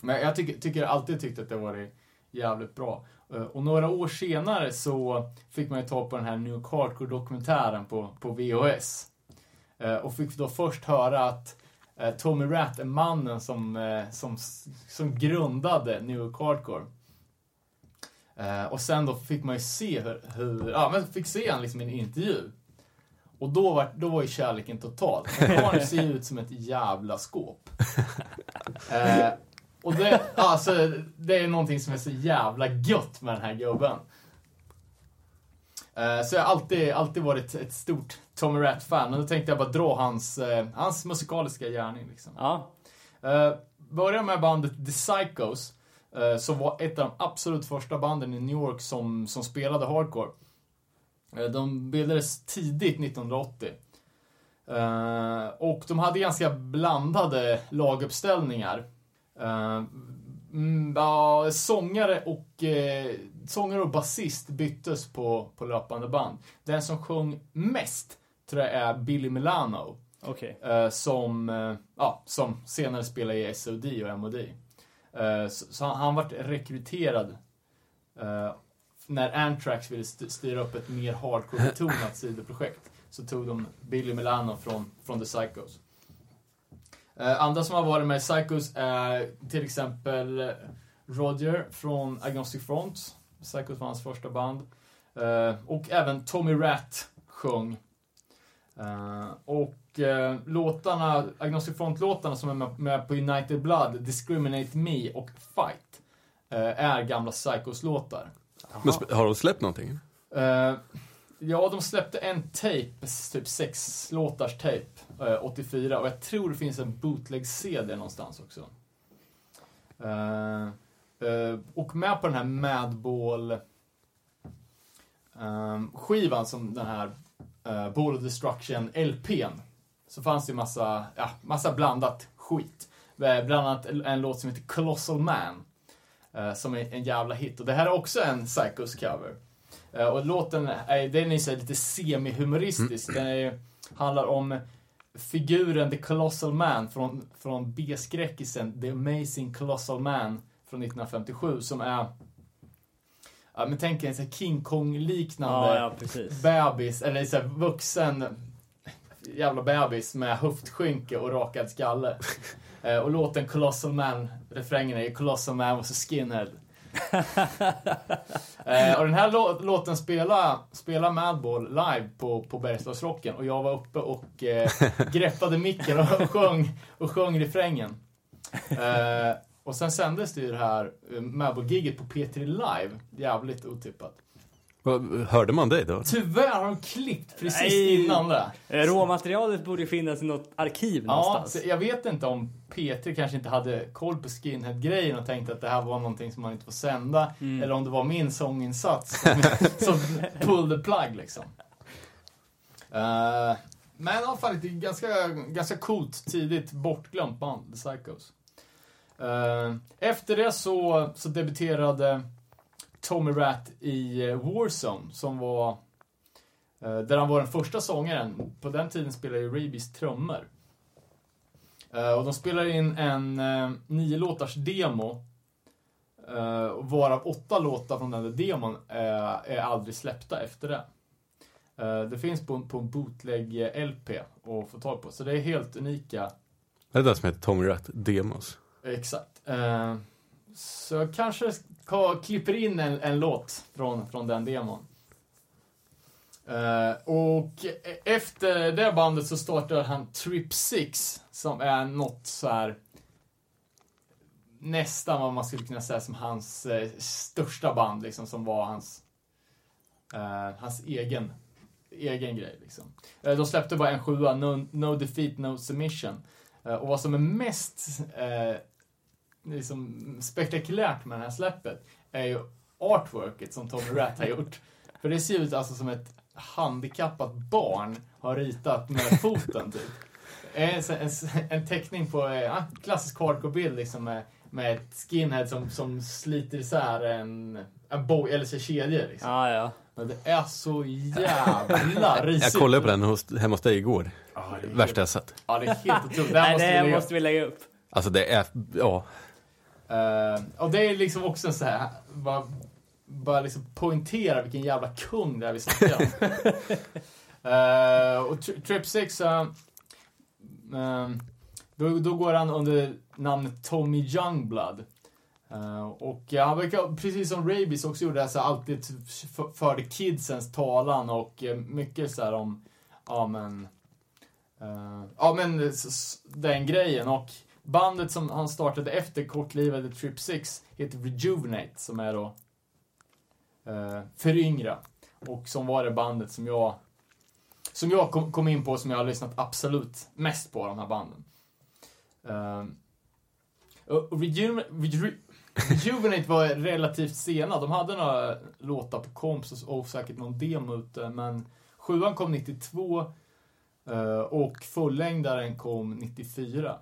Men jag tycker, tycker alltid tyckt att det varit jävligt bra. Eh, och några år senare så fick man ju tag på den här New York Hardcore-dokumentären på, på VHS. Eh, och fick då först höra att eh, Tommy Ratt är mannen som, som, som grundade New York Hardcore. Eh, och sen då fick man ju se hur, hur ja men fick se han liksom i en intervju. Och då var, då var ju kärleken total. Han ser ju ut som ett jävla skåp. Eh, och det, alltså, det är någonting som är så jävla gött med den här gubben. Eh, så jag har alltid, alltid varit ett stort Tommy Rat-fan. Och då tänkte jag bara dra hans, eh, hans musikaliska gärning. Liksom. Ja. Uh, börjar med bandet The Psychos, eh, som var ett av de absolut första banden i New York som, som spelade hardcore. Eh, de bildades tidigt 1980. Eh, och de hade ganska blandade laguppställningar. Eh, mm, ja, sångare och eh, sångare och basist byttes på, på löpande band. Den som sjöng mest tror jag är Billy Milano. Eh, som, eh, ja, som senare spelade i SOD och MOD. Eh, så, han, vart rekryterad eh, när Anthrax ville st- styra upp ett mer hardcore-betonat sidoprojekt. Så tog de Billy Milano från, från The Psychos. Eh, andra som har varit med i Psychos är till exempel Roger från Agnostic Front. Psychos var hans första band. Och även Tommy Rat sjöng och uh, låtarna, Agnostic Front-låtarna som är med, med på United Blood, Discriminate Me och Fight, eh, är gamla Psychos-låtar. Men har de släppt någonting? Eh, ja, de släppte en tape, typ sex låtars tape, eh, 84. Och jag tror det finns en bootleg-CD någonstans också. Eh, eh, och med på den här Madball eh, skivan som den här uh, Ball of Destruction LPn. Så fanns det ju massa, ja, massa blandat skit. Eh, Bland annat en låt som heter Colossal Man. eh, som är en jävla hit. Och det här är också en Psychos cover. Eh, och låten är, den är så lite semi-humoristisk. Den är, handlar om figuren The Colossal Man från, från B-skräckisen The Amazing Colossal Man från 1957 som är Ja, men tänk en sån King Kong-liknande Ja, ja, bebis, eller så här vuxen jävla bebis med höftskynke och rakad skalle. Eh, och låten Colossal Man, refrängen är ju Colossal Man was a skinhead. eh, och den här lå låten spela, spela Madball live på, på Bergslagsrocken och jag var uppe och eh, greppade micken och sjöng, och sjöng refrängen. Eh, och sen sändes det ju det här eh, Madball-giget på P3 Live. Jävligt otippat. Hörde man dig då? Tyvärr har de klippt precis Nej. innan det. Eh, Råmaterialet borde finnas i något arkiv Ja, någonstans. jag vet inte om P3 kanske inte hade koll på skinhead-grejen och tänkte att det här var någonting som man inte får sända. Mm. Eller om det var min sånginsats som, som pulled the plug liksom. Eh, men i alla fall ett ganska, ganska coolt, tidigt bortglömt band, The Psychos. Eh, efter det så, så debuterade Tommy Rat i eh, Warzone som var eh, där han var den första sångaren. På den tiden spelade ju Rabies trummor. Eh, och de spelade in en nio låtars demo. Och varav åtta låtar från den där demon är aldrig släppta efter det. Det finns på, på en bootleg-LP att få tag på. Så det är helt unika. Det är det som heter Tommy Rat Demos. Exakt. Så jag kanske ska, klipper in en, en låt från, från den demon. Uh, och efter det bandet så startar han Trip 6 som är något så här nästan vad man skulle kunna säga som hans eh, största band liksom som var hans eh, hans egen egen grej liksom. Eh, de släppte bara en sjua, no, no Defeat No Submission. Eh, och vad som är mest eh, liksom spektakulärt med det här släppet är ju artworket som Tommy Rat har gjort. För det ser ut alltså som ett handikappat barn har ritat med foten typ. En, en, en teckning på en eh, klassisk hardcore-bild liksom med, med ett skinhead som, som sliter isär en, en boj, eller så kedjor liksom. Ja, ja. Men det är så jävla risigt. Jag kollade på den hos, hemma hos dig igår. Ja, det är Värsta jag sett. Ja, det är helt otroligt. Det Nej, måste vi det lägga- måste vi lägga upp. Alltså det är, ja. Eh, och det är liksom också så här, bara, bara liksom poängtera vilken jävla kung det är vi snackar om. Eh, och Tri- Trip 6, uh, då, då går han under namnet Tommy Youngblood. Eh, och han verkar, precis som Rabies också gjorde, alltså alltid förde kidsens talan och eh, mycket så här om, ja men, eh, ja men den grejen och bandet som han startade efter kortlivade Trip 6 heter Rejuvenate som är då eh, föryngra och som var det bandet som jag som jag kom, kom in på som jag har lyssnat absolut mest på de här banden. Eh, och Rejuvenate, Reju, Rejuvenate var relativt sena. De hade några låtar på komps och, säkert någon demo ute, men sjuan kom 92 eh, och fullängdaren kom 94.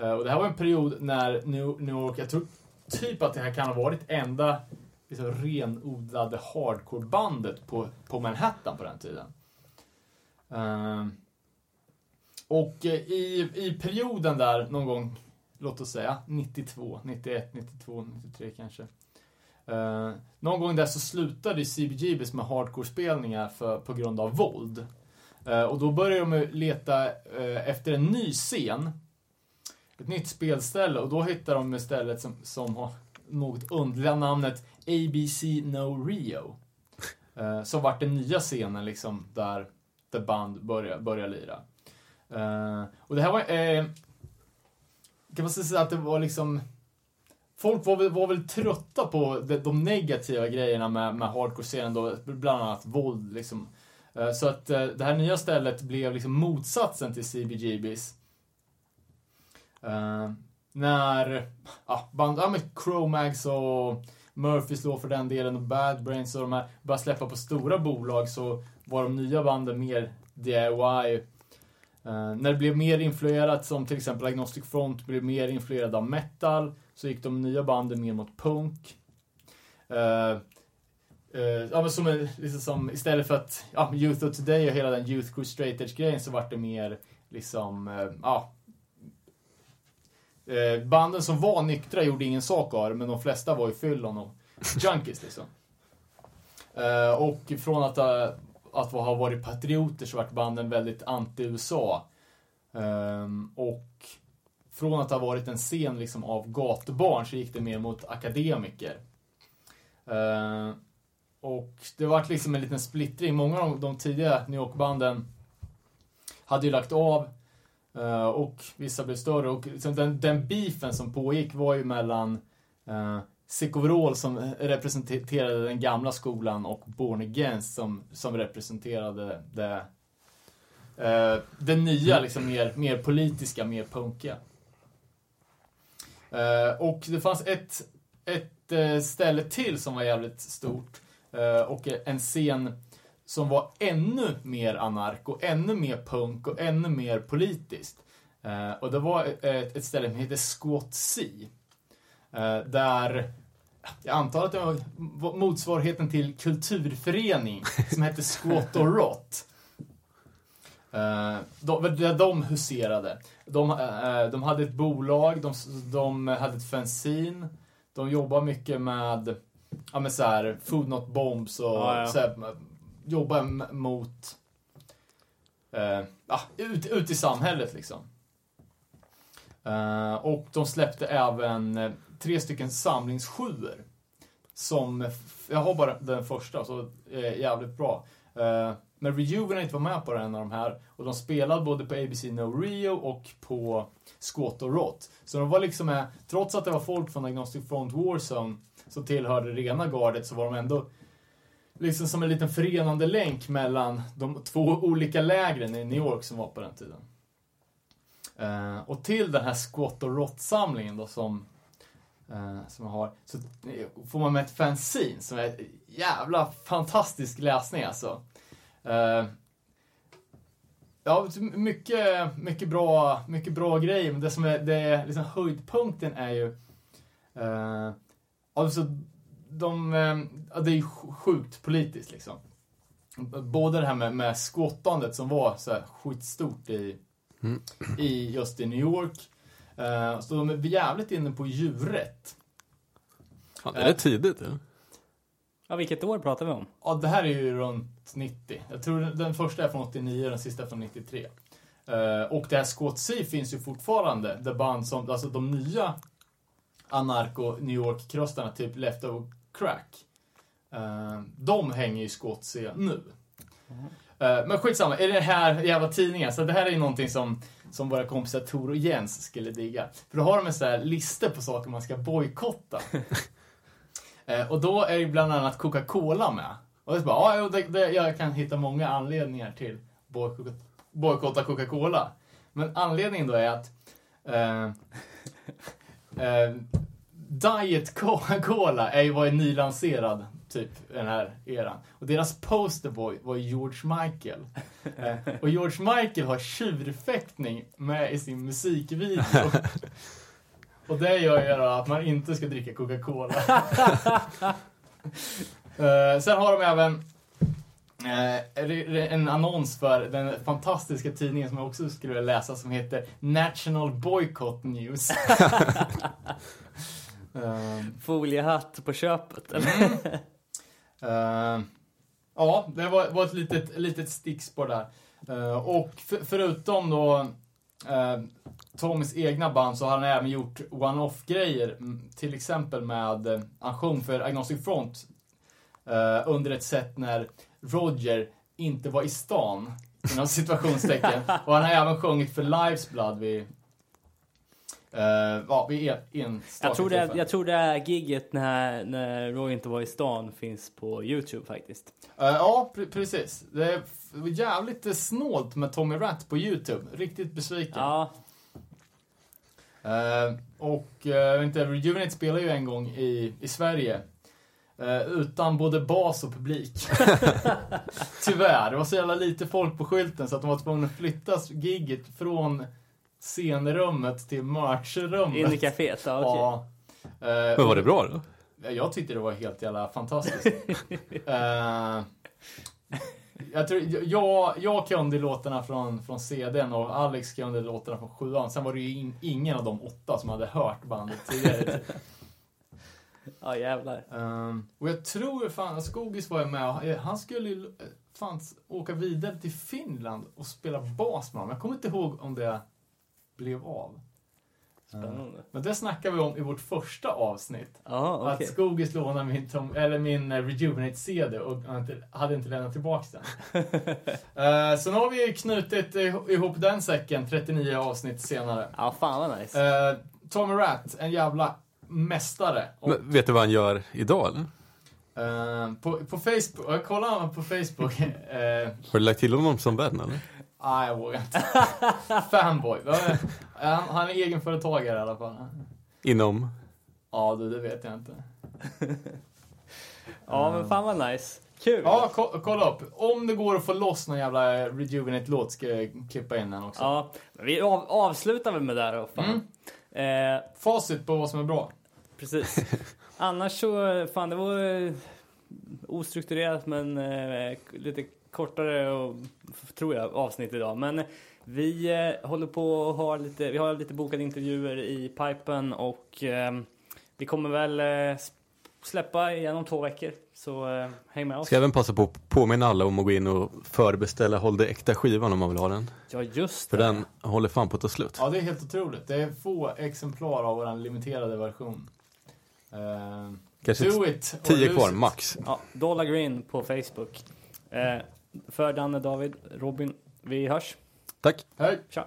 Eh, och det här var en period när New, York, jag tror typ att det här kan ha varit enda liksom, renodlade hardcore-bandet på, på Manhattan på den tiden. Ehm, och eh, i, i perioden där någon gång, låt oss säga 92, 91, 92, 93 kanske. Uh, någon gång där så slutade CBGBs med hardcore-spelningar för, på grund av våld. Uh, och då började de leta eh, efter en ny scen. Ett nytt spelställe och då hittade de istället som, som har något underliga namnet ABC No Rio. Eh, som vart den nya scenen liksom där, The band börjar, börjar lira. Eh, och det här var, eh, kan man säga att det var liksom Folk var väl, var väl trötta på de, de negativa grejerna med, med hardcore-scenen då, bland annat våld liksom. Eh, så att eh, det här nya stället blev liksom motsatsen till CBGBs. Uh, när ja, band, ja men Chromags och Murphys då för den delen och Bad Brains och de här började släppa på stora bolag så var de nya banden mer DIY. Uh, eh, när det blev mer influerat som till exempel Agnostic Front blev mer influerad av metal så gick de nya banden mer mot punk. Uh, Uh, ja, men som, en- liksom som, istället för att ja, Youth of Today och hela den Youth Crew Straight Edge grejen så vart det mer liksom, uh, ja. Eh, banden som var nyktra gjorde ingen sak av det, men de flesta var ju fyllon och junkies liksom. Eh, och från att, ha- att ha varit patrioter så vart banden väldigt anti-USA. Ehm, och från att ha varit en scen liksom av gatubarn så gick det mer mot akademiker. Eh, och det var liksom en liten splittring. Många av de, de tidiga New York-banden hade ju lagt av Eh, och vissa blev större. Och liksom den, den beefen som pågick var ju mellan eh, uh, Sikovrol som representerade den gamla skolan och Born Against som, som representerade det, uh, det nya, liksom mer, mer politiska, mer punkiga. Uh, och det fanns ett, ett ställe till som var jävligt stort och en scen som var ännu mer anarko, ännu mer punk och ännu mer politiskt. Eh, och det var ett, ett ställe som heter Squat C. Eh, där jag antar att det var motsvarigheten till kulturförening som hette Squat och Rot. Uh, de, de huserade. De, uh, de hade ett bolag, de, de hade ett fanzine. De jobbade mycket med, ja men så här, Food Not Bombs och Ja, ja. Så här, jobba mot, uh, ut, ut i samhället liksom. Uh, och de släppte även eh, tre stycken samlingssjuor. Som, jag har bara den första, så är jävligt bra. Uh, men Rejuvenate var med på en av de här och de spelade både på ABC No Rio och på Squat och Rot. Så de var liksom med, trots att det var folk från Agnostic Front Warzone som tillhörde rena gardet så var de ändå liksom som en liten förenande länk mellan de två olika lägren i New York som var på den tiden. Eh, och till den här Squat och Rot-samlingen då som, eh, som jag har, så eh, får man med ett fanzine som är jävla fantastisk läsning alltså. Eh, ja, mycket, mycket, bra, mycket bra grejer, men det som är, det är liksom höjdpunkten är ju eh, alltså de, eh, ja, det är ju sjukt politiskt liksom. Både det här med, med skottandet som var så här skitstort i, i just i New York. Eh, så de är jävligt inne på djurrätt. Fan, är det tidigt? Ja? Ja, vilket år pratar vi om? Ja, det här är ju runt 90. Jag tror den- första är från 89 och den sista är från 93. Eh, och det här Squat C finns ju fortfarande. Det band som, alltså de nya anarko New York-krustarna, typ Leftover Crack. Eh, de hänger ju Squat C nu. Eh, men skitsamma, är det här jävla tidningen? Så det här är ju någonting som, som våra kompisar Tor och Jens skulle digga. För då har de en sån här lista på saker man ska bojkotta. Eh, och då är ju bland annat Coca-Cola med. Och det är bara, ja, det, det, jag kan hitta många anledningar till bojkott- bojkotta Coca-Cola. Men anledningen då är att Diet Coca-Cola är ju var ju nylanserad typ den här eran. Och deras posterboy var George Michael. Eh, och George Michael har tjurfäktning med i sin musikvideo. Och det gör ju då att man inte ska dricka Coca-Cola. Eh, sen har de även eh, en annons för den fantastiska tidningen som jag också skulle läsa som heter National Boycott News. Eh, Foliehatt på köpet, eller? Eh, ja, det var, var ett litet, litet stickspår där. Eh, och för, förutom då uh, Tommys egna band så har han även gjort one-off-grejer. mm, Till exempel med, uh, han sjöng för Agnostic Front eh, under ett sätt när Roger inte var i stan. Inom situationstecken. Och han har även sjungit för Lives Blood vid, uh, ja, vid en, enstaka Jag tror, det, jag tror det här gigget när, när Roy inte var i stan finns på Youtube faktiskt. Eh, ja, pre- precis. Det är jävligt eh, snålt med Tommy Rat på YouTube. Riktigt besviken. Ja, Eh, och uh, inte, Rejuvenate spelar ju en gång i, i Sverige. eh, utan både bas och publik. Tyvärr, det var så jävla lite folk på skylten så att de var tvungna att flytta gigget från scenrummet till merchrummet. in i kaféet. Ja, okej. Ja. Eh, Men var det bra då? jag tyckte det var helt jävla fantastiskt. Eh, jag, tror, jag, jag kunde låtarna från, från CDn och Alex kunde låtarna från sjuan. Sen var det ju in, ingen av de åtta som hade hört bandet tidigare. ja jävlar. Um, och jag tror fan, Skogis var ju med och han skulle ju eh, fan åka vidare till Finland och spela bas med dem. Jag kommer inte ihåg om det blev av. Spännande. Men det snackade vi om i vårt första avsnitt. Ja, okej. Att Skogis lånade min, Tom, eller min eh, Rejuvenate-CD och hade inte lämnat tillbaka den. uh, så nu har vi knutit ih- ihop den säcken 39 avsnitt senare. Ja, fan vad nice. Uh, Tommy Ratt, en jävla mästare. Och, Men vet du vad han gör idag eller? eh, på, på Facebook, jag kollar honom på Facebook. eh, Har du lagt till honom som vän eller? Nej, jag vågar inte. Fanboy. Han, han är egenföretagare i alla fall. Inom? Ja, du, det vet jag inte. Ja, men fan vad nice. Kul. Ja, ko kolla upp. Om det går att få loss någon jävla Rejuvenate-låt ska jag klippa in den också. Ja, men vi av, avslutar väl med det här då. Fan. Eh, Facit på vad som är bra. precis. Annars så, fan det var eh, ostrukturerat men eh, lite kortare och, tror jag, avsnitt idag. Men vi eh, håller på och har lite, vi har lite bokade intervjuer i pipen och eh, vi kommer väl eh, släppa igen om två veckor. Så eh, häng med oss. Ska även passa på att påminna alla om att gå in och förbeställa Håll det äkta skivan om man vill ha den. Ja, just För det. den håller fan på att ta slut. Ja, det är helt otroligt. Det är få exemplar av vår limiterade version. Uh, Kanske do it Tio kvar, max. Ja, Dollar Green på Facebook. Eh, för Danne, David, Robin, vi hörs. Tack. Hej! Tja!